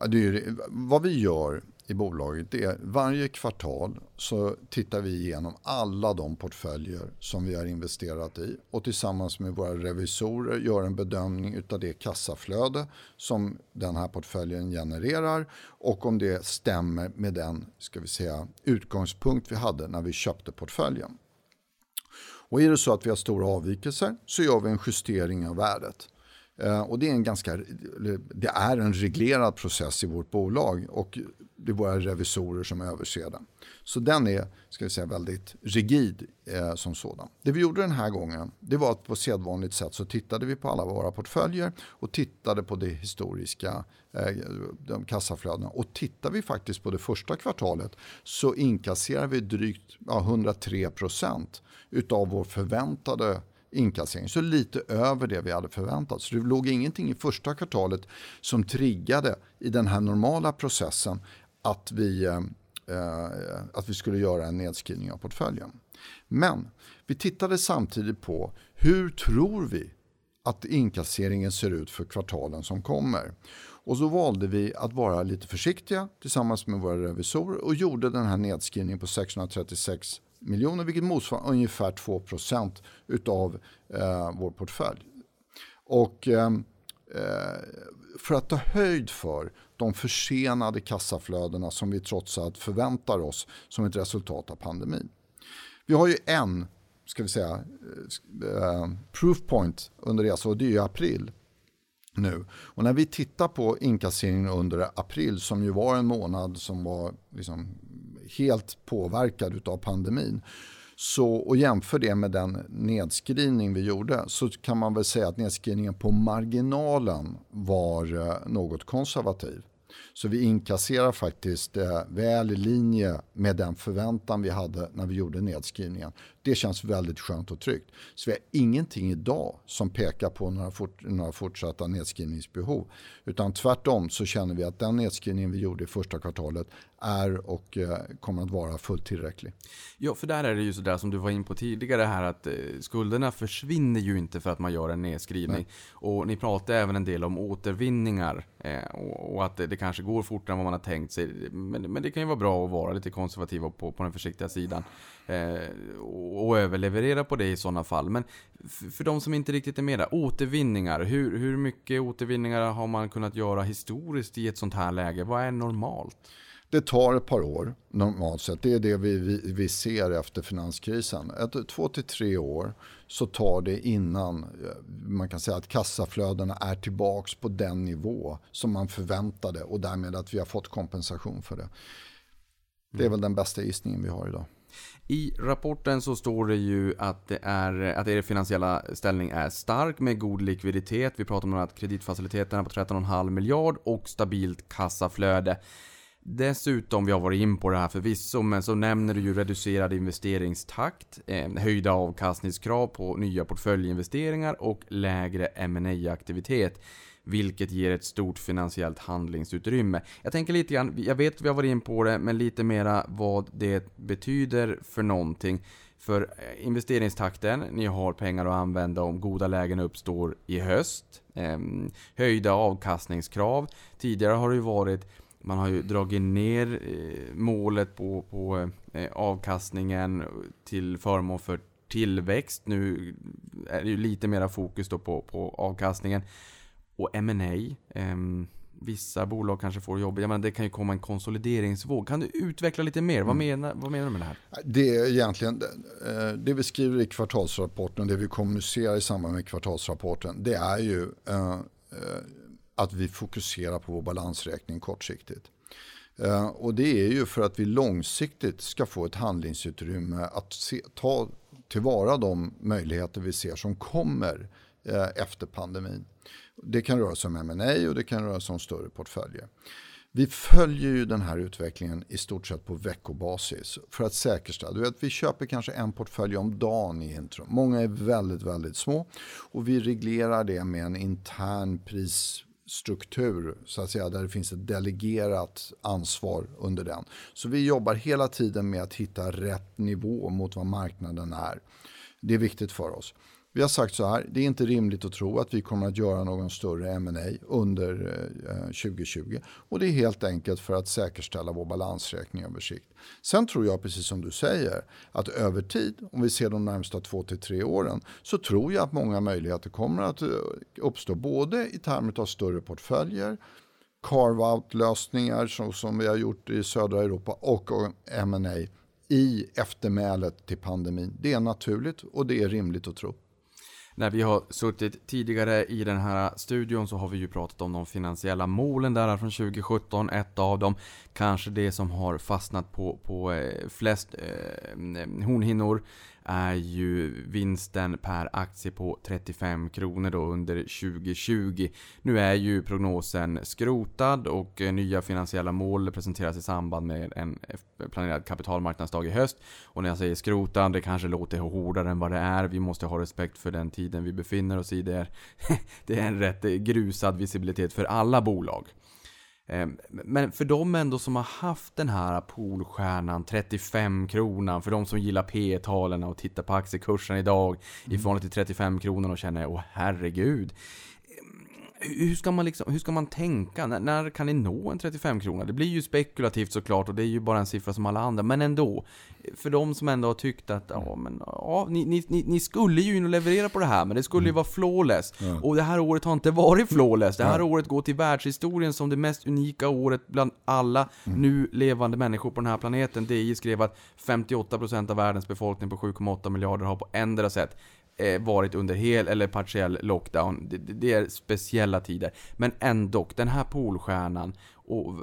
Ja, det är, vad vi gör i bolaget är varje kvartal så tittar vi igenom alla de portföljer som vi har investerat i och tillsammans med våra revisorer gör en bedömning utav det kassaflöde som den här portföljen genererar och om det stämmer med den ska vi säga, utgångspunkt vi hade när vi köpte portföljen. Och är det så att vi har stora avvikelser så gör vi en justering av värdet. Eh, och det är, en ganska, det är en reglerad process i vårt bolag och det är våra revisorer som överser den. Så den är ska vi säga, väldigt rigid eh, som sådan. Det vi gjorde den här gången det var att på sedvanligt sätt så tittade vi på alla våra portföljer och tittade på det historiska eh, de kassaflödena. Och tittar vi faktiskt på det första kvartalet så inkasserar vi drygt ja, 103 procent utav vår förväntade inkassering. Så lite över det vi hade förväntat. Så det låg ingenting i första kvartalet som triggade i den här normala processen att vi, eh, att vi skulle göra en nedskrivning av portföljen. Men vi tittade samtidigt på hur tror vi att inkasseringen ser ut för kvartalen som kommer. Och så valde vi att vara lite försiktiga tillsammans med våra revisorer och gjorde den här nedskrivningen på 636 miljoner vilket motsvarar ungefär 2 utav eh, vår portfölj. Och eh, eh, för att ta höjd för de försenade kassaflödena som vi trots allt förväntar oss som ett resultat av pandemin. Vi har ju en ska vi säga, eh, proof point under resan och det är ju april nu. Och när vi tittar på inkasseringen under april som ju var en månad som var liksom helt påverkad av pandemin så, och jämför det med den nedskrivning vi gjorde så kan man väl säga att nedskrivningen på marginalen var eh, något konservativ. Så vi inkasserar faktiskt eh, väl i linje med den förväntan vi hade när vi gjorde nedskrivningen. Det känns väldigt skönt och tryggt. Så vi har ingenting idag som pekar på några, fort, några fortsatta nedskrivningsbehov. Utan tvärtom så känner vi att den nedskrivning vi gjorde i första kvartalet är och eh, kommer att vara fullt tillräcklig.
Ja, för där är det ju sådär som du var in på tidigare här att eh, skulderna försvinner ju inte för att man gör en nedskrivning. Nej. Och ni pratar även en del om återvinningar eh, och, att det, kanske går fortare än vad man har tänkt sig. Men, det kan ju vara bra att vara lite konservativ på, på den försiktiga sidan. Och överleverera på det i sådana fall. Men för de som inte riktigt är med där, återvinningar. Hur, hur mycket återvinningar har man kunnat göra historiskt i ett sånt här läge? Vad är normalt?
Det tar ett par år normalt sett. Det är det vi, vi, vi ser efter finanskrisen. Ett, två till tre år så tar det innan eh, man kan säga att kassaflödena är tillbaks på den nivå som man förväntade och därmed att vi har fått kompensation för det. Det är väl den bästa gissningen vi har idag.
I rapporten så står det ju att, det är, att er finansiella ställning är stark med god likviditet. Vi pratar om att kreditfaciliteterna på 13,5 miljard och stabilt kassaflöde. Dessutom, vi har varit in på det här förvisso, men så nämner du ju reducerad investeringstakt, eh, höjda avkastningskrav på nya portföljinvesteringar och lägre ma aktivitet vilket ger ett stort finansiellt handlingsutrymme. Jag tänker lite grann, jag vet att vi har varit in på det, men lite mera vad det betyder för någonting. För eh, investeringstakten, ni har pengar att använda om goda lägen uppstår i höst. Eh, höjda avkastningskrav. Tidigare har det ju varit man har ju dragit ner eh, målet på, på eh, avkastningen till förmån för tillväxt. Nu är det ju lite mera fokus då på, på avkastningen. Och M&A eh, Vissa bolag kanske får jobb. Jag menar, det kan ju komma en konsolideringsvåg. Kan du utveckla lite mer? Vad, mm. menar, vad menar du med det här?
Det är egentligen eh, det vi skriver i kvartalsrapporten, det vi kommunicerar i samband med kvartalsrapporten. Det är ju eh, att vi fokuserar på vår balansräkning kortsiktigt. Eh, och det är ju för att vi långsiktigt ska få ett handlingsutrymme att se, ta tillvara de möjligheter vi ser som kommer eh, efter pandemin. Det kan röra sig om M&A och det kan röra sig om större portföljer. Vi följer ju den här utvecklingen i stort sett på veckobasis för att säkerställa. Du vet, vi köper kanske en portfölj om dagen i intro. Många är väldigt, väldigt små och vi reglerar det med en intern pris struktur så att säga, där det finns ett delegerat ansvar under den. Så vi jobbar hela tiden med att hitta rätt nivå mot vad marknaden är. Det är viktigt för oss. Vi har sagt så här, det är inte rimligt att tro att vi kommer att göra någon större M&A under eh, 2020. Och det är helt enkelt för att säkerställa vår balansräkning över sikt. Sen tror jag, precis som du säger, att över tid, om vi ser de närmsta två till tre åren, så tror jag att många möjligheter kommer att eh, uppstå. Både i termer av större portföljer, carve-out lösningar som, som vi har gjort i södra Europa och M&A i eftermälet till pandemin. Det är naturligt och det är rimligt att tro
när vi har suttit tidigare i den här studion så har vi ju pratat om de finansiella målen där från 2017. Ett av dem, kanske det som har fastnat på, på eh, flest eh, mm, eh hornhinnor är ju vinsten per aktie på 35 kronor då under 2020. Nu är ju prognosen skrotad och eh, nya finansiella mål presenteras i samband med en eh, planerad kapitalmarknadsdag i höst. Och när jag säger skrotad, det kanske låter hårdare än vad det är. Vi måste ha respekt för den tiden vi befinner oss i. Det är, <laughs> det är en rätt grusad visibilitet för alla bolag. Ehm, men för de ändå som har haft den här Polstjärnan 35 kronan, för de som gillar P talen och tittar på aktiekursen idag mm. i förhållande till 35 kronor och känner åh herregud hur ska man, liksom, hur ska man tänka? När, när kan ni nå en 35 krona? Det blir ju spekulativt såklart och det är ju bara en siffra som alla andra. Men ändå. För de som ändå har tyckt att ja, men, ja, ni, ni, ni skulle ju in och leverera på det här, men det skulle ju mm. vara flawless. Ja. Och det här året har inte varit flawless. Det här ja. året går till världshistorien som det mest unika året bland alla mm. nu levande människor på den här planeten. DI skrev att 58% av världens befolkning på 7,8 miljarder har på ändra sätt Eh, varit under hel eller partiell lockdown. Det, det, är speciella tider. Men ändå, den här Polstjärnan. Och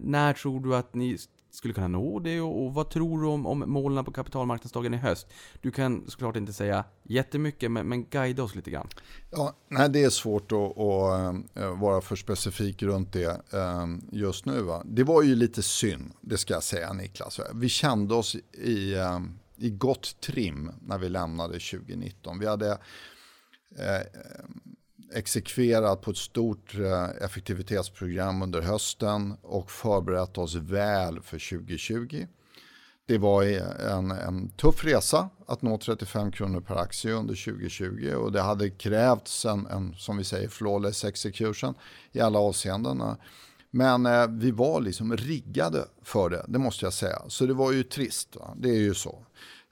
när tror du att ni skulle kunna nå det och, och vad tror du om, om målen på kapitalmarknadsdagen i höst? Du kan såklart inte säga jättemycket men, men guida oss lite grann.
Ja, nej, det är svårt att, att eh, vara för specifik runt det eh, just nu. Va? Det var ju lite synd, det ska jag säga Niklas. Vi kände oss i, i gott trim när vi lämnade 2019. Vi hade eh, exekverat på ett stort eh, effektivitetsprogram under hösten och förberett oss väl för 2020. Det var en, en tuff resa att nå 35 kronor per aktie under 2020 och det hade krävts en, en som vi säger, flawless execution i alla avseenden. Men eh, vi var liksom riggade för det, det måste jag säga. Så det var ju trist, va? det är ju så.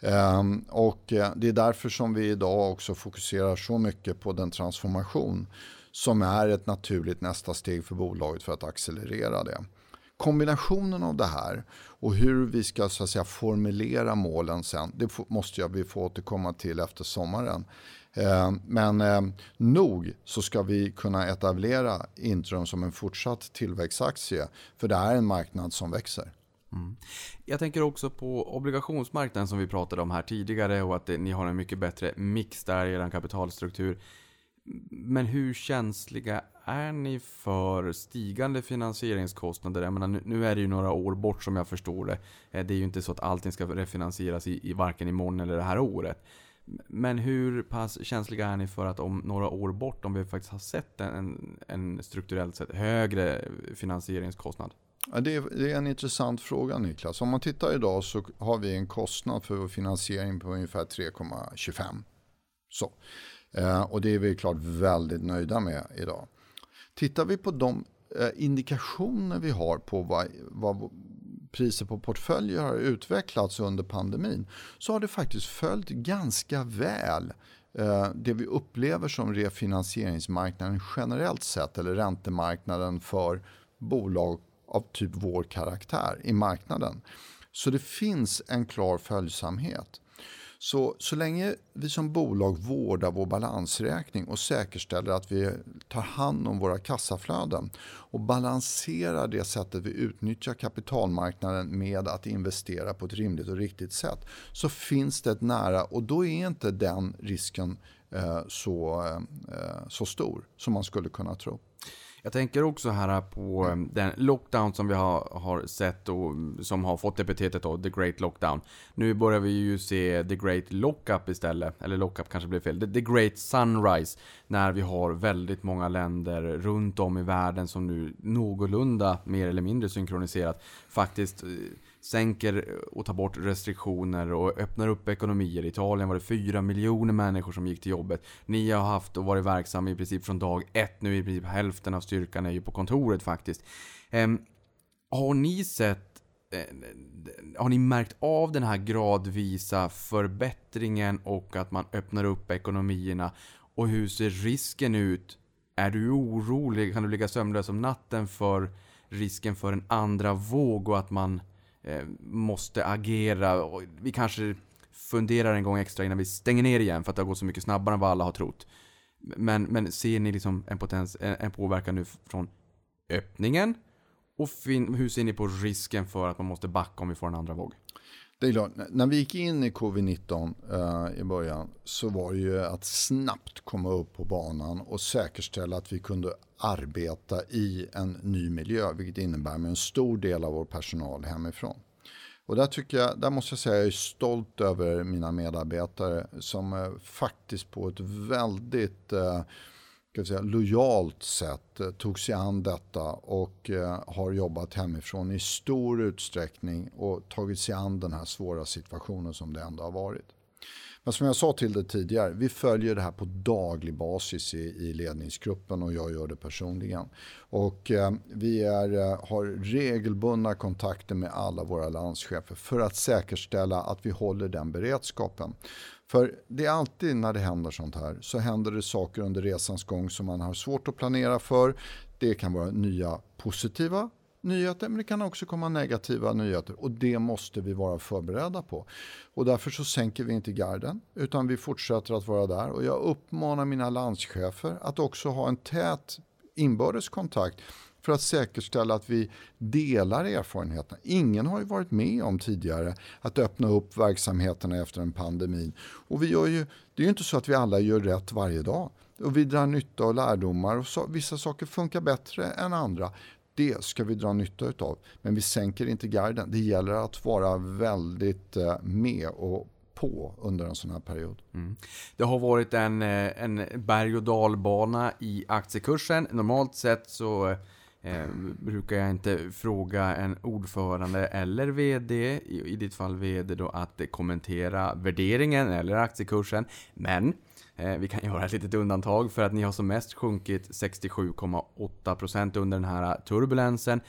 Ehm, och eh, det är därför som vi idag också fokuserar så mycket på den transformation som är ett naturligt nästa steg för bolaget för att accelerera det. Kombinationen av det här och hur vi ska så att säga, formulera målen sen, det måste jag, vi få återkomma till efter sommaren. Ehm, men ehm, nog så ska vi kunna etablera Intrum som en fortsatt tillväxtaktie. För det är en marknad som växer. Mm.
Jag tänker också på obligationsmarknaden som vi pratade om här tidigare och att ni har en mycket bättre mix där i er kapitalstruktur. Men hur känsliga är ni för stigande finansieringskostnader? Jag menar, nu är det ju några år bort som jag förstår det. Eh, det är ju inte så att allting ska refinansieras i, i varken imorgon eller det här året. Men hur pass känsliga är ni för att om några år bort, om vi faktiskt har sett en, en strukturellt sett högre finansieringskostnad?
Ja, det, är, det är en intressant fråga Niklas. Om man tittar idag så har vi en kostnad för vår finansiering på ungefär 3,25. Så. Eh, och det är vi klart väldigt nöjda med idag. Tittar vi på de eh, indikationer vi har på vad, vad priser på portföljer har utvecklats under pandemin så har det faktiskt följt ganska väl eh, det vi upplever som refinansieringsmarknaden generellt sett eller räntemarknaden för bolag av typ vår karaktär i marknaden. Så det finns en klar följsamhet. Så, så länge vi som bolag vårdar vår balansräkning och säkerställer att vi tar hand om våra kassaflöden och balanserar det sättet vi utnyttjar kapitalmarknaden med att investera på ett rimligt och riktigt sätt så finns det ett nära och då är inte den risken eh, så, eh, så stor som man skulle kunna tro.
Jag tänker också här på eh, den lockdown som vi har, har sett och som har fått epitetet då, the great lockdown. Nu börjar vi ju se the great lockup istället, eller lockup kanske blir fel. The, the great sunrise, när vi har väldigt många länder runt om i världen som nu någorlunda, mer eller mindre synkroniserat, faktiskt eh, sänker och tar bort restriktioner och öppnar upp ekonomier. I Italien var det 4 miljoner människor som gick till jobbet. Ni har haft och varit verksamma i princip från dag ett. Nu är i princip hälften av styrkan är ju på kontoret faktiskt. Ehm, har ni sett eh, har ni märkt av den här gradvisa förbättringen och att man öppnar upp ekonomierna? Och hur ser risken ut? Är du orolig? Kan du ligga sömnlös om natten för risken för en andra våg och att man Eh, måste agera. Och vi kanske funderar en gång extra innan vi stänger ner igen för att det har gått så mycket snabbare än vad alla har trott. Men, men ser ni liksom en, potens, en, en påverkan nu från öppningen? Och fin, hur ser ni på risken för att man måste backa om vi får en andra våg?
Det är klart, när vi gick in i covid-19 eh, i början så var det ju att snabbt komma upp på banan och säkerställa att vi kunde arbeta i en ny miljö, vilket innebär med en stor del av vår personal hemifrån. Och där, tycker jag, där måste jag säga att jag är stolt över mina medarbetare som eh, faktiskt på ett väldigt eh, ska säga, lojalt sätt eh, tog sig an detta och eh, har jobbat hemifrån i stor utsträckning och tagit sig an den här svåra situationen som det ändå har varit. Men som jag sa till dig tidigare, vi följer det här på daglig basis i, i ledningsgruppen och jag gör det personligen. Och eh, vi är, eh, har regelbundna kontakter med alla våra landschefer för att säkerställa att vi håller den beredskapen. För det är alltid när det händer sånt här så händer det saker under resans gång som man har svårt att planera för. Det kan vara nya positiva nyheter men det kan också komma negativa nyheter och det måste vi vara förberedda på. Och därför så sänker vi inte garden utan vi fortsätter att vara där och jag uppmanar mina landschefer att också ha en tät inbördes kontakt för att säkerställa att vi delar erfarenheterna. Ingen har ju varit med om tidigare att öppna upp verksamheterna efter en pandemi. Och vi gör ju, det är ju inte så att vi alla gör rätt varje dag. Och vi drar nytta och lärdomar och så, vissa saker funkar bättre än andra. Det ska vi dra nytta utav. Men vi sänker inte garden. Det gäller att vara väldigt eh, med och på under en sån här period. Mm.
Det har varit en, eh, en berg och dalbana i aktiekursen. Normalt sett så eh, Eh, brukar jag inte fråga en ordförande eller VD, i, i ditt fall VD då, att kommentera värderingen eller aktiekursen. Men eh, vi kan <laughs> göra ett litet undantag för att ni har som mest sjunkit 67,8% under den här turbulensen.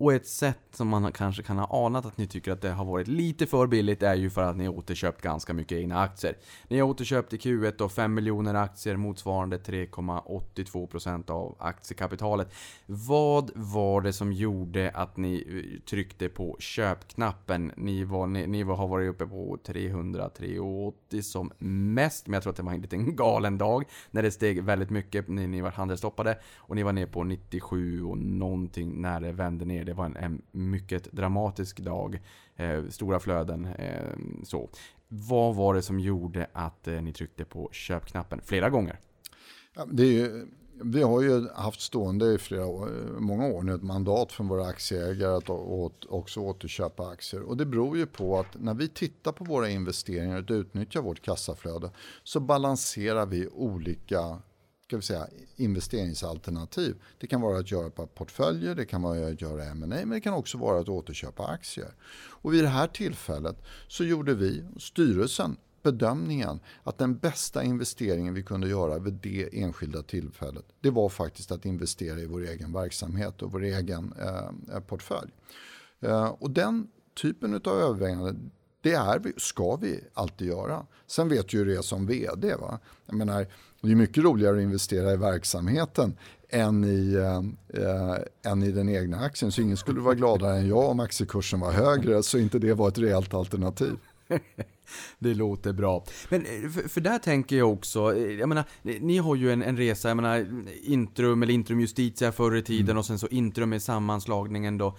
Och ett sätt som man kanske kan ha anat att ni tycker att det har varit lite för billigt är ju för att ni har återköpt ganska mycket egna aktier. Ni har återköpt i Q1 då 5 miljoner aktier motsvarande 3,82% av aktiekapitalet. Vad var det som gjorde att ni eh, tryckte på köpknappen? Ni, var, ni, ni var, har varit uppe på 300, 380 som mest, men jag tror att det var en liten <laughs> galen dag när det steg väldigt mycket när ni var handelsstoppade och ni var ner på 97 och någonting när det vände ner det var en, en mycket dramatisk dag. Eh, stora flöden. Eh, så. Vad var det som gjorde att eh, ni tryckte på köpknappen flera gånger?
Ja, det är ju, vi har ju haft stående i flera år, eh, många år nu ett mandat från våra aktieägare att åt, också återköpa aktier. Och det beror ju på att när vi tittar på våra investeringar och utnyttjar vårt kassaflöde så balanserar vi olika ska vi säga, investeringsalternativ. Det kan vara att göra portföljer, det kan vara att göra M&A men det kan också vara att återköpa aktier. Och vid det här tillfället så gjorde vi, styrelsen, bedömningen att den bästa investeringen vi kunde göra vid det enskilda tillfället det var faktiskt att investera i vår egen verksamhet och vår egen eh, eh portfölj. Eh, och den typen av överväganden det är vi, ska vi alltid göra. Sen vet ju det som vd. Va? Jag menar, det är mycket roligare att investera i verksamheten än i, äh, än i den egna aktien. Så ingen skulle vara gladare än jag om aktiekursen var högre så inte det var ett reellt alternativ. <laughs>
det låter bra. Men eh, för, för, där tänker jag också, eh, jag menar, ni har ju en, en resa, jag menar Intrum eller Intrum Justitia förr i tiden mm. och sen så Intrum i sammanslagningen då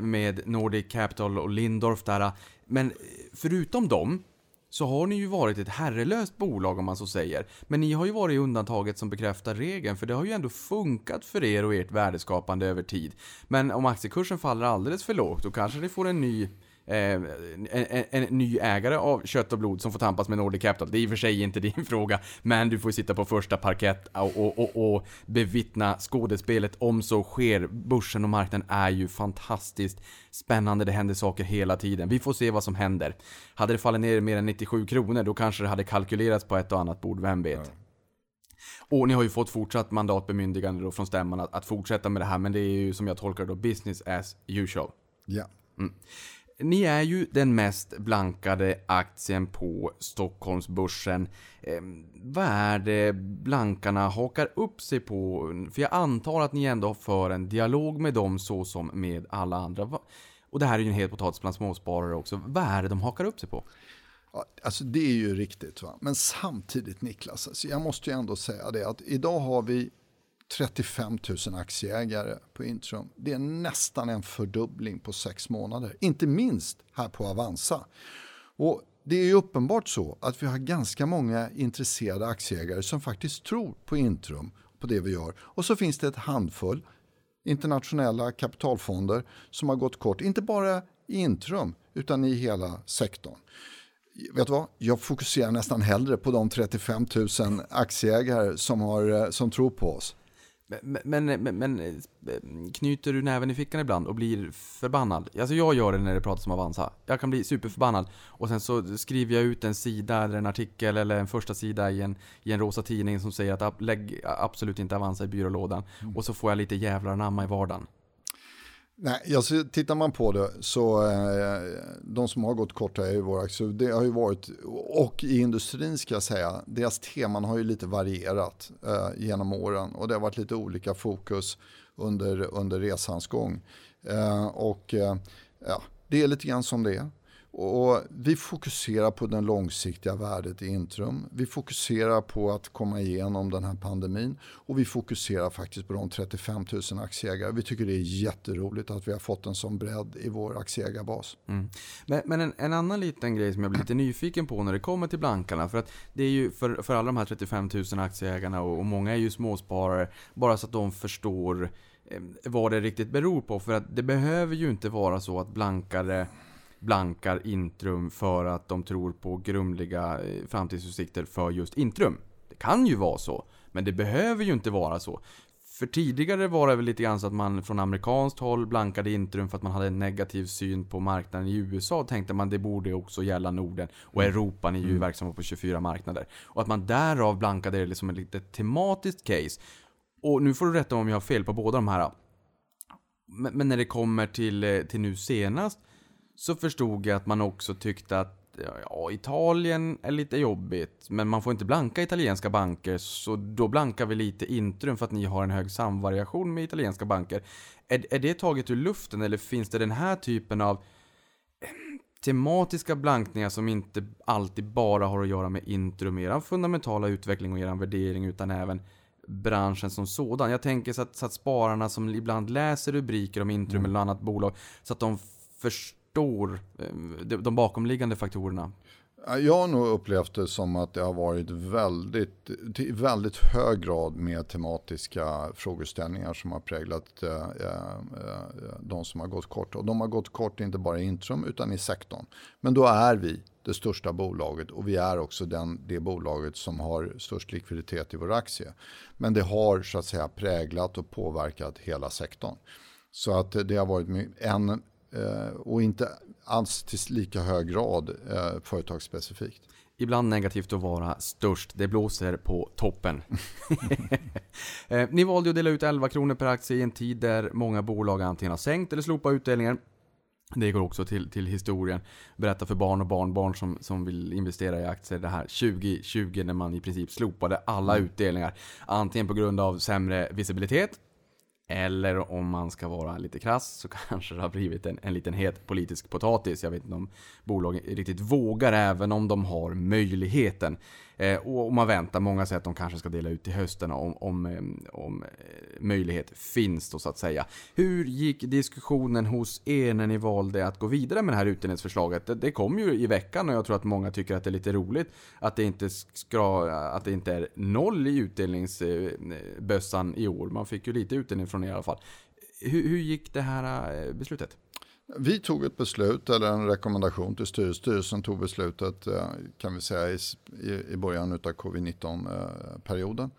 med Nordic Capital och Lindorf där. Men förutom dem så har ni ju varit ett herrelöst bolag om man så säger. Men ni har ju varit undantaget som bekräftar regeln, för det har ju ändå funkat för er och ert värdeskapande över tid. Men om aktiekursen faller alldeles för lågt, då kanske ni får en ny en, en, en, ny ägare av kött och blod som får tampas med Nordic Capital. Det är i och för sig inte <laughs> din fråga, men du får sitta på första parkett och, och, och, och bevittna skådespelet om så sker. Börsen och marknaden är ju fantastiskt spännande, det händer saker hela tiden. Vi får se vad som händer. Hade det fallit ner mer än 97 kronor, då kanske det hade kalkylerats på ett och annat bord, vem vet? Ja. Och ni har ju fått fortsatt mandatbemyndigande då från stämman att, att, fortsätta med det här, men det är ju som jag tolkar det då business as usual.
Ja. Mm
ni är ju den mest blankade aktien på Stockholmsbörsen. Eh, vad är det blankarna hakar upp sig på? För jag antar att ni ändå för en dialog med dem så som med alla andra. Och det här är ju en het potatis bland småsparare också. Vad är det de hakar upp sig på?
Ja, alltså det är ju riktigt. Va? Men samtidigt Niklas, alltså jag måste ju ändå säga det att idag har vi 35 000 aktieägare på Intrum. Det är nästan en fördubbling på sex månader. Inte minst här på Avanza. Och det är ju uppenbart så att vi har ganska många intresserade aktieägare som faktiskt tror på Intrum, på det vi gör. Och så finns det ett handfull internationella kapitalfonder som har gått kort, inte bara i Intrum utan i hela sektorn. Vet du vad? Jag fokuserar nästan hellre på de 35 000 aktieägare som, har, eh, som tror på oss.
Men, men, men, knyter du näven i fickan ibland och blir förbannad? Alltså jag gör det när det pratas om Avanza. Jag kan bli superförbannad och sen så skriver jag ut en sida eller en artikel eller en första sida i en, i en rosa tidning som säger att lägg absolut inte Avanza i byrålådan. Mm. Och så får jag lite jävlar anamma i vardagen.
Nej, alltså, tittar man på det så eh, de som har gått korta är ju aktie. Det har ju varit, och i industrin ska jag säga, deras teman har ju lite varierat eh, genom åren och det har varit lite olika fokus under, under resans gång. Eh, och eh, ja, det är lite grann som det är. Och vi fokuserar på det långsiktiga värdet i Intrum. Vi fokuserar på att komma igenom den här pandemin och vi fokuserar faktiskt på de 35 000 aktieägare. Vi tycker det är jätteroligt att vi har fått en sån bredd i vår aktieägarbas.
Mm. Men, men en, en, annan liten grej som jag blir lite nyfiken på när det kommer till blankarna. För att det är ju för, för alla de här 35 000 aktieägarna och, och många är ju småsparare. Bara så att de förstår eh, vad det riktigt beror på. För att det behöver ju inte vara så att blankare blankar Intrum för att de tror på grumliga eh, framtidsutsikter för just Intrum. Det kan ju vara så, men det behöver ju inte vara så. För tidigare var det väl lite grann så att man från amerikanskt håll blankade Intrum för att man hade en negativ syn på marknaden i USA. Tänkte man det borde också gälla Norden och mm. Europa, ni är ju mm. verksamma på 24 marknader. Och att man därav blankade det liksom ett litet tematiskt case. Och nu får du rätta om jag har fel på båda de här. Men när det kommer till, eh, till nu senast så förstod jag att man också tyckte att ja, Italien är lite jobbigt, men man får inte blanka italienska banker, så då blankar vi lite Intrum för att ni har en hög samvariation med italienska banker. Är, är det taget ur luften, eller finns det den här typen av eh, tematiska blankningar som inte alltid bara har att göra med Intrum, er fundamentala utveckling och er värdering, utan även branschen som sådan. Jag tänker så att, så att spararna som ibland läser rubriker om Intrum mm. eller annat bolag, så att de förstår förstår eh, de bakomliggande faktorerna?
Jag har nog upplevt det som att det har varit väldigt, i väldigt hög grad med tematiska frågeställningar som har präglat eh, eh, eh, de som har gått kort. Och de har gått kort inte bara i Intrum utan i sektorn. Men då är vi det största bolaget och vi är också den, det bolaget som har störst likviditet i vår aktie. Men det har så att säga präglat och påverkat hela sektorn. Så att det har varit en och inte alls till lika hög grad eh, företagsspecifikt.
Ibland negativt att vara störst. Det blåser på toppen. <laughs> Eh, ni valde att dela ut 11 kronor per aktie i en tid där många bolag antingen har sänkt eller slopat utdelningen. Det går också till, till historien. Berätta för barn och barnbarn som, som vill investera i aktier det här 2020 när man i princip slopade alla mm. utdelningar. Antingen på grund av sämre visibilitet eller om man ska vara lite krass så <laughs> kanske det har blivit en, en liten het politisk potatis. Jag vet inte om bolagen riktigt vågar även om de har möjligheten. Eh, och man väntar, många säger att de kanske ska dela ut till hösten om, om, eh, om eh, möjlighet finns då så att säga. Hur gick diskussionen hos er när ni valde att gå vidare med det här utdelningsförslaget? Det, det kom ju i veckan och jag tror att många tycker att det är lite roligt att det inte, ska, att det inte är noll i utdelningsbössan eh, i år. Man fick ju lite utdelning från er i alla fall. Hur, hur gick det här beslutet?
Vi tog ett beslut, eller en rekommendation till styrelsen. Styrelsen tog beslutet eh, kan vi säga i början av covid-19-perioden.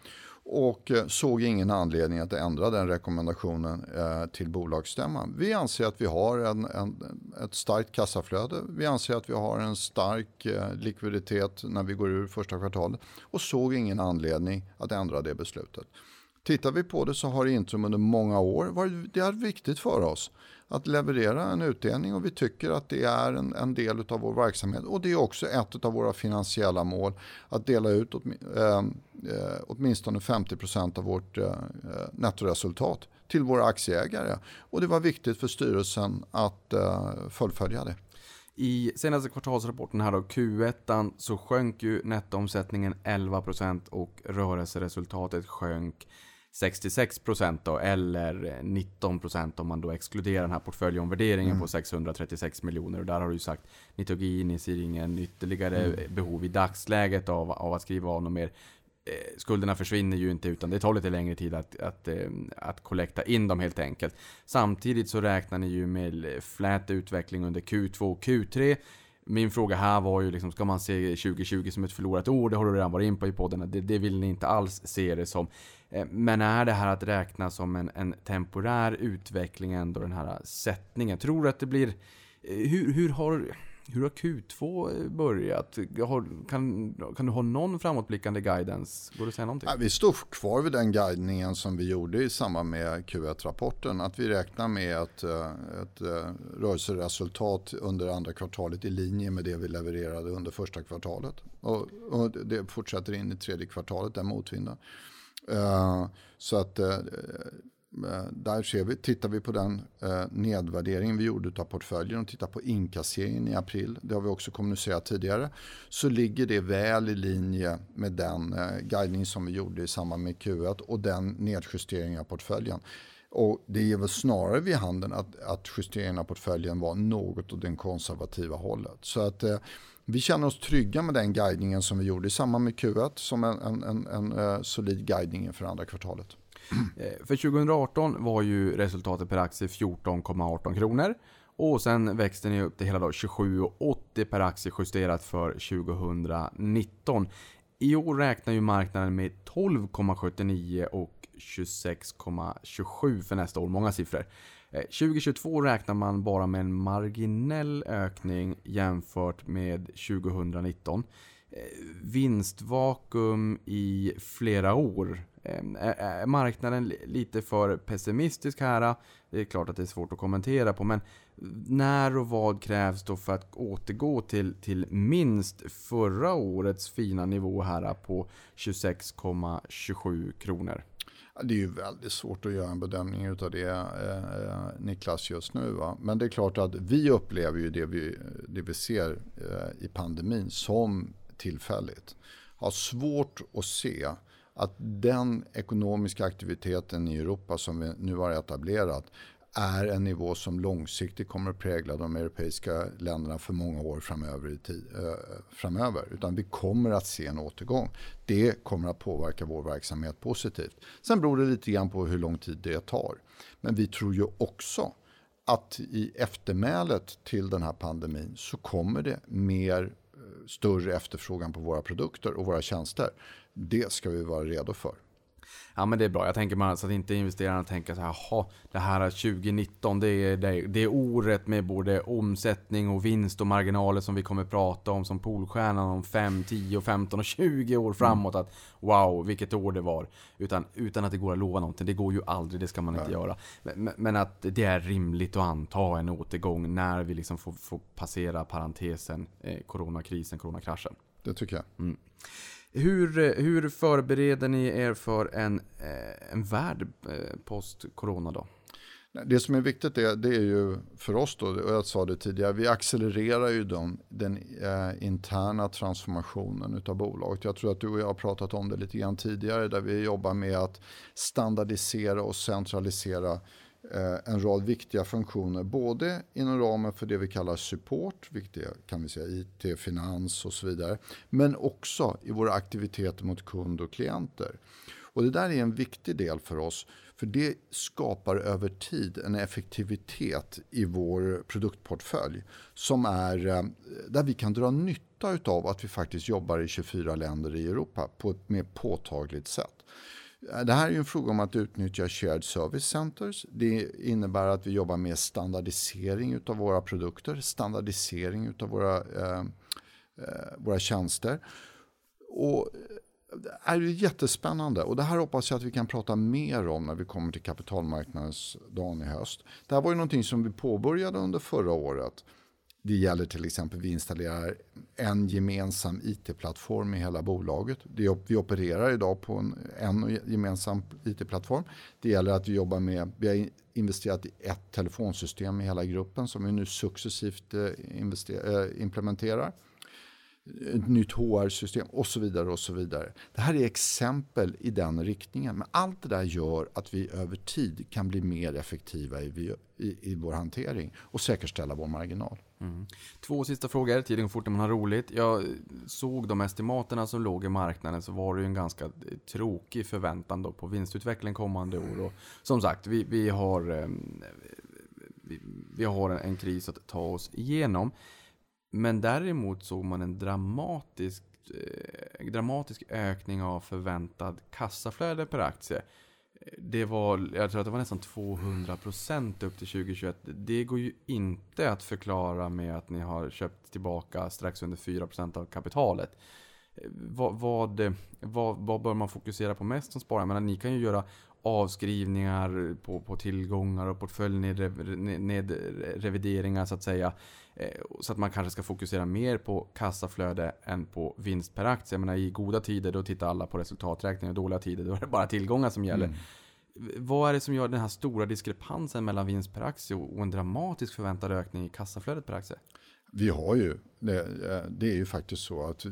Och eh, såg ingen anledning att ändra den rekommendationen eh, till bolagsstämman. Vi anser att vi har en, en, ett starkt kassaflöde. Vi anser att vi har en stark likviditet när vi går ur första kvartalet. Och såg ingen anledning att ändra det beslutet. Tittar vi på det så har Intrum under många år varit det är viktigt för oss att leverera en utdelning och vi tycker att det är en, en del av vår verksamhet. Och det är också ett av våra finansiella mål att dela ut åt, eh, eh, åtminstone 50% av vårt eh, eh, nettoresultat till våra aktieägare. Och det var viktigt för styrelsen att eh, fullfölja det.
I senaste kvartalsrapporten här då, Q1, så sjönk ju nettoomsättningen 11% och rörelseresultatet sjönk 66% då, eller 19% om man då exkluderar den här portföljomvärderingen mm. på 636 miljoner. Och där har du ju sagt, ni tog in, ni ser ingen ytterligare mm. behov i dagsläget av, av att skriva av något mer. Eh, skulderna försvinner ju inte utan det tar lite längre tid att, att, eh, att kollekta in dem helt enkelt. Samtidigt så räknar ni ju med flät utveckling under Q2 och Q3. Min fråga här var ju liksom, ska man se 2020 som ett förlorat år? Det har du redan varit in på i podden. Det, det vill ni inte alls se det som. Eh, men är det här att räkna som en, en temporär utveckling ändå den här sättningen? Tror du att det blir... Eh, hur, hur har... Hur har Q2 börjat? kan, kan du ha någon framåtblickande guidance? Går det att säga någonting?
vi står kvar vid den guidningen som vi gjorde i samband med Q1-rapporten. Att vi räknar med eh, ett, ett rörelseresultat under andra kvartalet i linje med det vi levererade under första kvartalet. Och, och det fortsätter in i tredje kvartalet, den motvinden. Uh, så att uh, där ser vi, tittar vi på den eh, nedvärdering vi gjorde av portföljen och tittar på inkasseringen i april, det har vi också kommunicerat tidigare, så ligger det väl i linje med den guidning som vi gjorde i samband med Q1 och den nedjusteringen av portföljen. Och det ger väl snarare vid handen att, att justeringen av portföljen var något åt det konservativa hållet. Så att eh, vi känner oss trygga med den guidningen som vi gjorde i samband med Q1 som en, en, en, en eh, solid guidning för andra kvartalet. <clears throat>
Eh, för 2018 var ju resultatet per aktie 14,18 kronor. Och sen växte ni upp till hela 27,80 per aktie justerat för 2019. I år räknar ju marknaden med 12,79 och 26,27 för nästa år. Många siffror. Eh, 2022 räknar man bara med en marginell ökning jämfört med 2019. Eh, vinstvakuum i flera år är marknaden lite för pessimistisk här? Det är klart att det är svårt att kommentera på, men när och vad krävs då för att återgå till, till minst förra årets fina nivå här på 26,27 kronor?
Det är ju väldigt svårt att göra en bedömning av det eh, Niklas just nu. Va? Men det är klart att vi upplever ju det vi, det vi ser eh, i pandemin som tillfälligt. Har svårt att se att den ekonomiska aktiviteten i Europa som vi nu har etablerat är en nivå som långsiktigt kommer att prägla de europeiska länderna för många år framöver. I tid, eh, framöver. Utan vi kommer att se en återgång. Det kommer att påverka vår verksamhet positivt. Sen beror det lite grann på hur lång tid det tar. Men vi tror ju också att i eftermälet till den här pandemin så kommer det mer eh, större efterfrågan på våra produkter och våra tjänster. Det ska vi vara redo för.
Ja men det är bra. Jag tänker bara så att inte investerarna tänker så här, jaha, det här 2019, det är, det, det är året med både omsättning och vinst och marginaler som vi kommer prata om som Polstjärnan om 5, 10, 15 och 20 år framåt. Att wow, vilket år det var. Utan, utan att det går att lova någonting. Det går ju aldrig, det ska man inte göra. Men, men, att det är rimligt att anta en återgång när vi liksom får, får passera parentesen, eh, coronakrisen, coronakraschen.
Det tycker jag. Mm.
Hur, hur förbereder ni er för en, eh, en värld eh, post-corona då?
Det som är viktigt är, det är ju för oss då, och jag sa det tidigare, vi accelererar ju de, den eh, interna transformationen av bolaget. Jag tror att du och jag har pratat om det lite grann tidigare där vi jobbar med att standardisera och centralisera eh, Eh, en rad viktiga funktioner, både inom ramen för det vi kallar support, viktiga kan vi säga IT, finans och så vidare, men också i våra aktiviteter mot kund och klienter. Och det där är en viktig del för oss. För det skapar över tid en effektivitet i vår produktportfölj som är eh, där vi kan dra nytta av att vi faktiskt jobbar i 24 länder i Europa på ett mer påtagligt sätt. Eh, det här är en fråga om att utnyttja shared service centers. Det innebär att vi jobbar med standardisering av våra produkter, standardisering av våra, eh, eh, våra tjänster. Och eh, det är jättespännande och det här hoppas jag att vi kan prata mer om när vi kommer till kapitalmarknadsdagen i höst. Det här var ju någonting som vi påbörjade under förra året. Det gäller till exempel att vi installerar en gemensam IT-plattform i hela bolaget. Vi opererar idag på en, en gemensam IT-plattform. Det gäller att vi jobbar med, vi har investerat i ett telefonsystem i hela gruppen som vi nu successivt eh, eh, implementerar ett nytt HR-system och så vidare. och så vidare. Det här är exempel i den riktningen. Men allt det där gör att vi över tid kan bli mer effektiva i, i, i vår hantering och säkerställa vår marginal. Mm.
Två sista frågor, tiden går fort när man har roligt. Jag såg de estimaterna som låg i marknaden så var det ju en ganska eh, tråkig förväntan då på vinstutveckling kommande år. Och som sagt, vi, vi har, ehm, vi, vi har en, en kris att ta oss igenom. Men däremot såg man en dramatisk, eh, dramatisk ökning av förväntad kassaflöde per aktie. Det var, jag tror att det var nästan 200 procent upp till 2021. Det går ju inte att förklara med att ni har köpt tillbaka strax under 4 procent av kapitalet. Vad, vad, vad, vad, bör man fokusera på mest som sparare? Ni kan ju göra avskrivningar på, på tillgångar och portföljnedrevideringar så att säga. Eh, så att man kanske ska fokusera mer på kassaflöde än på vinst per aktie. Jag menar, I goda tider då tittar alla på resultaträkning och dåliga tider då är det bara tillgångar som gäller. Mm. Vad är det som gör den här stora diskrepansen mellan vinst per aktie och en dramatisk förväntad ökning i kassaflödet per aktie?
Vi har ju, det, eh, det är ju faktiskt så att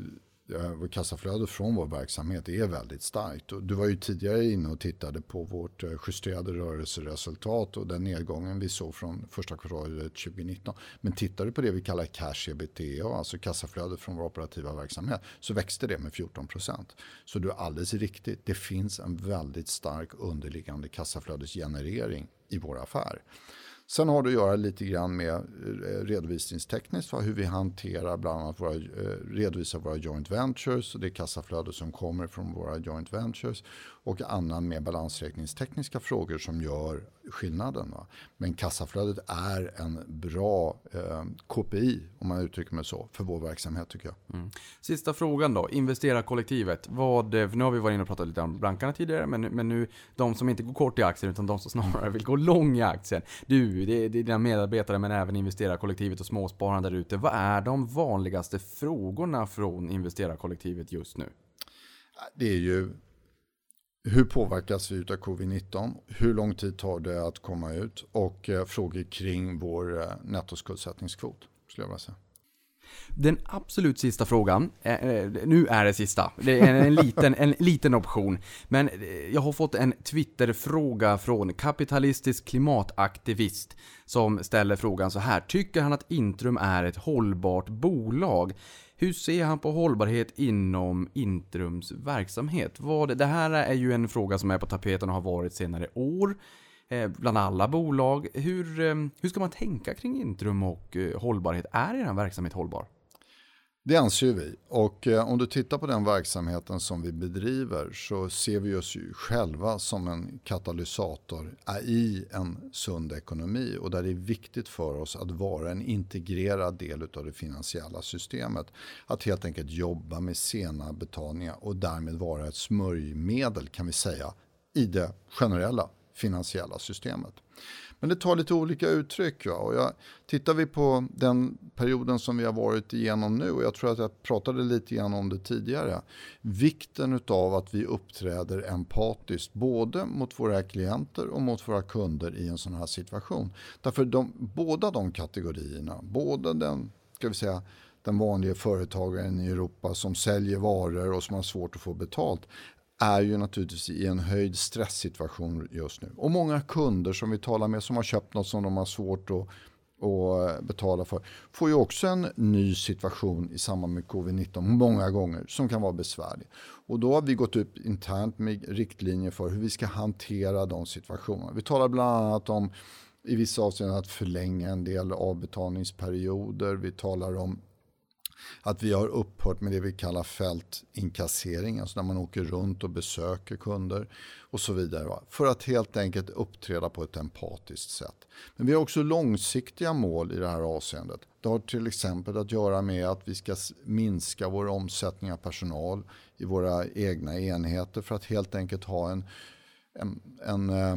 Eh, kassaflödet från vår verksamhet är väldigt starkt. Och du var ju tidigare inne och tittade på vårt eh, justerade rörelseresultat och den nedgången vi såg från första kvartalet 2019. Men tittar du på det vi kallar cash ebitda, alltså kassaflödet från vår operativa verksamhet, så växte det med 14 procent. Så du är alldeles riktigt, det finns en väldigt stark underliggande kassaflödesgenerering i vår affär. Sen har det att göra lite grann med eh, redovisningstekniskt, hur vi hanterar bland annat våra, eh, redovisar våra joint ventures. Och det kassaflöde som kommer från våra joint ventures och annan mer balansräkningstekniska frågor som gör skillnaden. Va? Men kassaflödet är en bra eh, KPI, om man uttrycker mig så, för vår verksamhet tycker jag. Mm.
Sista frågan då, investerarkollektivet. Vad, eh, nu har vi varit inne och pratat lite om brankarna tidigare, men, men nu de som inte går kort i aktien utan de som snarare vill gå lång i aktien. Du, det är, det är dina medarbetare men även investerarkollektivet och småspararna där ute. Vad är de vanligaste frågorna från investerarkollektivet just nu?
Det är ju hur påverkas vi av covid-19? Hur lång tid tar det att komma ut? Och eh, frågor kring vår eh, nettoskuldsättningskvot, skulle jag vilja säga.
Den absolut sista frågan, eh, nu är det sista, det är en liten, en liten option. Men jag har fått en Twitter-fråga från kapitalistisk klimataktivist som ställer frågan så här. Tycker han att Intrum är ett hållbart bolag? Hur ser han på hållbarhet inom Intrums verksamhet? Vad, det här är ju en fråga som är på tapeten och har varit senare år eh, bland alla bolag. Hur, eh, hur ska man tänka kring Intrum och eh, hållbarhet? Är er verksamhet hållbar?
Det anser vi. Och eh, om du tittar på den verksamheten som vi bedriver så ser vi oss ju själva som en katalysator i en sund ekonomi och där det är viktigt för oss att vara en integrerad del av det finansiella systemet. Att helt enkelt jobba med sena betalningar och därmed vara ett smörjmedel kan vi säga i det generella finansiella systemet. Men det tar lite olika uttryck. Ja. Och jag, tittar vi på den perioden som vi har varit igenom nu och jag tror att jag pratade lite grann om det tidigare. Vikten utav att vi uppträder empatiskt både mot våra klienter och mot våra kunder i en sån här situation. Därför de, båda de kategorierna, både den, ska vi säga, den vanliga företagaren i Europa som säljer varor och som har svårt att få betalt är ju naturligtvis i en höjd stresssituation just nu. Och många kunder som vi talar med som har köpt något som de har svårt att att eh, betala för får ju också en ny situation i samband med covid-19 många gånger som kan vara besvärlig. Och då har vi gått upp internt med riktlinjer för hur vi ska hantera de situationerna. Vi talar bland annat om i vissa avseenden att förlänga en del avbetalningsperioder. Vi talar om att vi har upphört med det vi kallar fältinkassering, alltså när man åker runt och besöker kunder och så vidare. För att helt enkelt uppträda på ett empatiskt sätt. Men vi har också långsiktiga mål i det här avseendet. Det har till exempel att göra med att vi ska minska vår omsättning av personal i våra egna enheter för att helt enkelt ha en, en, en eh,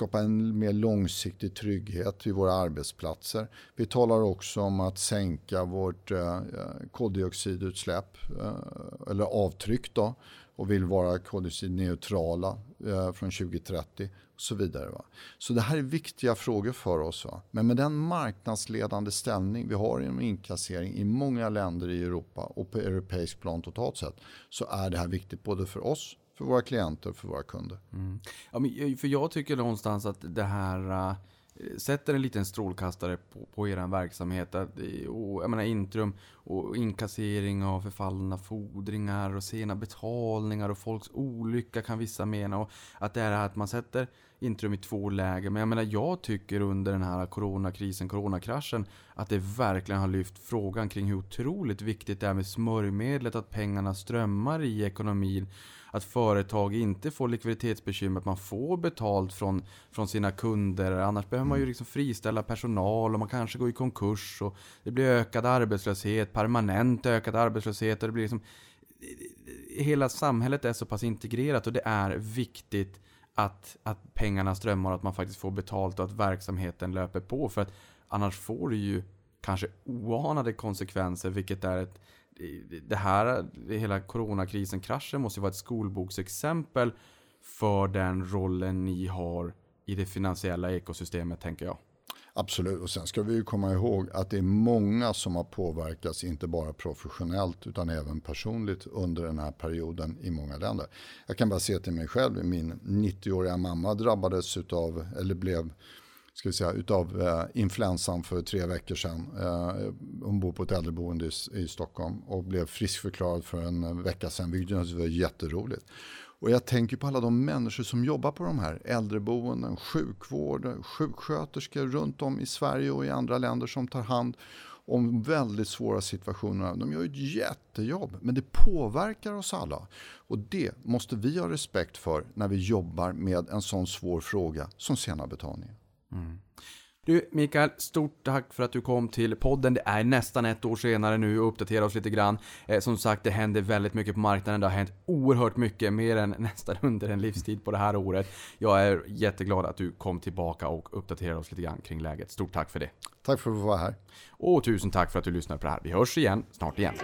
skapa en mer långsiktig trygghet vid våra arbetsplatser. Vi talar också om att sänka vårt eh, koldioxidutsläpp eh, eller avtryck då och vill vara koldioxidneutrala eh, från 2030 och så vidare. Va? Så det här är viktiga frågor för oss. Va? Men med den marknadsledande ställning vi har inom inkassering i många länder i Europa och på europeisk plan totalt sett så är det här viktigt både för oss för våra klienter och för våra kunder.
Mm. Ja, men eh, för jag tycker någonstans att det här äh, sätter en liten strålkastare på, på er verksamhet. Att, eh, och, jag menar Intrum och inkassering av förfallna fordringar och sena betalningar och folks olycka kan vissa mena. Och att det är att man sätter Intrum i två läger. Men jag menar jag tycker under den här coronakrisen, coronakraschen att det verkligen har lyft frågan kring hur otroligt viktigt det är med smörjmedlet, att pengarna strömmar i ekonomin att företag inte får likviditetsbekymmer, att man får betalt från, från sina kunder. Annars behöver man ju mm. liksom friställa personal och man kanske går i konkurs. och Det blir ökad arbetslöshet, permanent ökad arbetslöshet. Och det blir liksom, hela samhället är så pass integrerat och det är viktigt att, att pengarna strömmar och att man faktiskt får betalt och att verksamheten löper på. För att annars får du ju kanske oanade konsekvenser, vilket är ett det här, hela coronakrisen, kraschen måste ju vara ett skolboksexempel för den rollen ni har i det finansiella ekosystemet, tänker jag.
Absolut, och sen ska vi ju komma ihåg att det är många som har påverkats, inte bara professionellt utan även personligt under den här perioden i många länder. Jag kan bara se till mig själv, min 90-åriga mamma drabbades utav, eller blev ska vi säga, utav eh, influensan för tre veckor sedan. Eh, hon bor på ett äldreboende i, i Stockholm och blev friskförklarad för en vecka sedan, vilket var jätteroligt. Och jag tänker på alla de människor som jobbar på de här äldreboenden, sjukvård, sjuksköterskor runt om i Sverige och i andra länder som tar hand om väldigt svåra situationer. De gör ett jättejobb, men det påverkar oss alla. Och det måste vi ha respekt för när vi jobbar med en sån svår fråga som sena betalningar. Mm.
Du Mikael, stort tack för att du kom till podden. Det är nästan ett år senare nu och uppdatera oss lite grann. Eh, som sagt, det händer väldigt mycket på marknaden. Det har hänt oerhört mycket, mer än nästan under en livstid på det här året. Jag är jätteglad att du kom tillbaka och uppdaterade oss lite grann kring läget. Stort tack för det.
Tack för att få vara här.
Och tusen tack för att du lyssnar på det här. Vi hörs igen snart igen.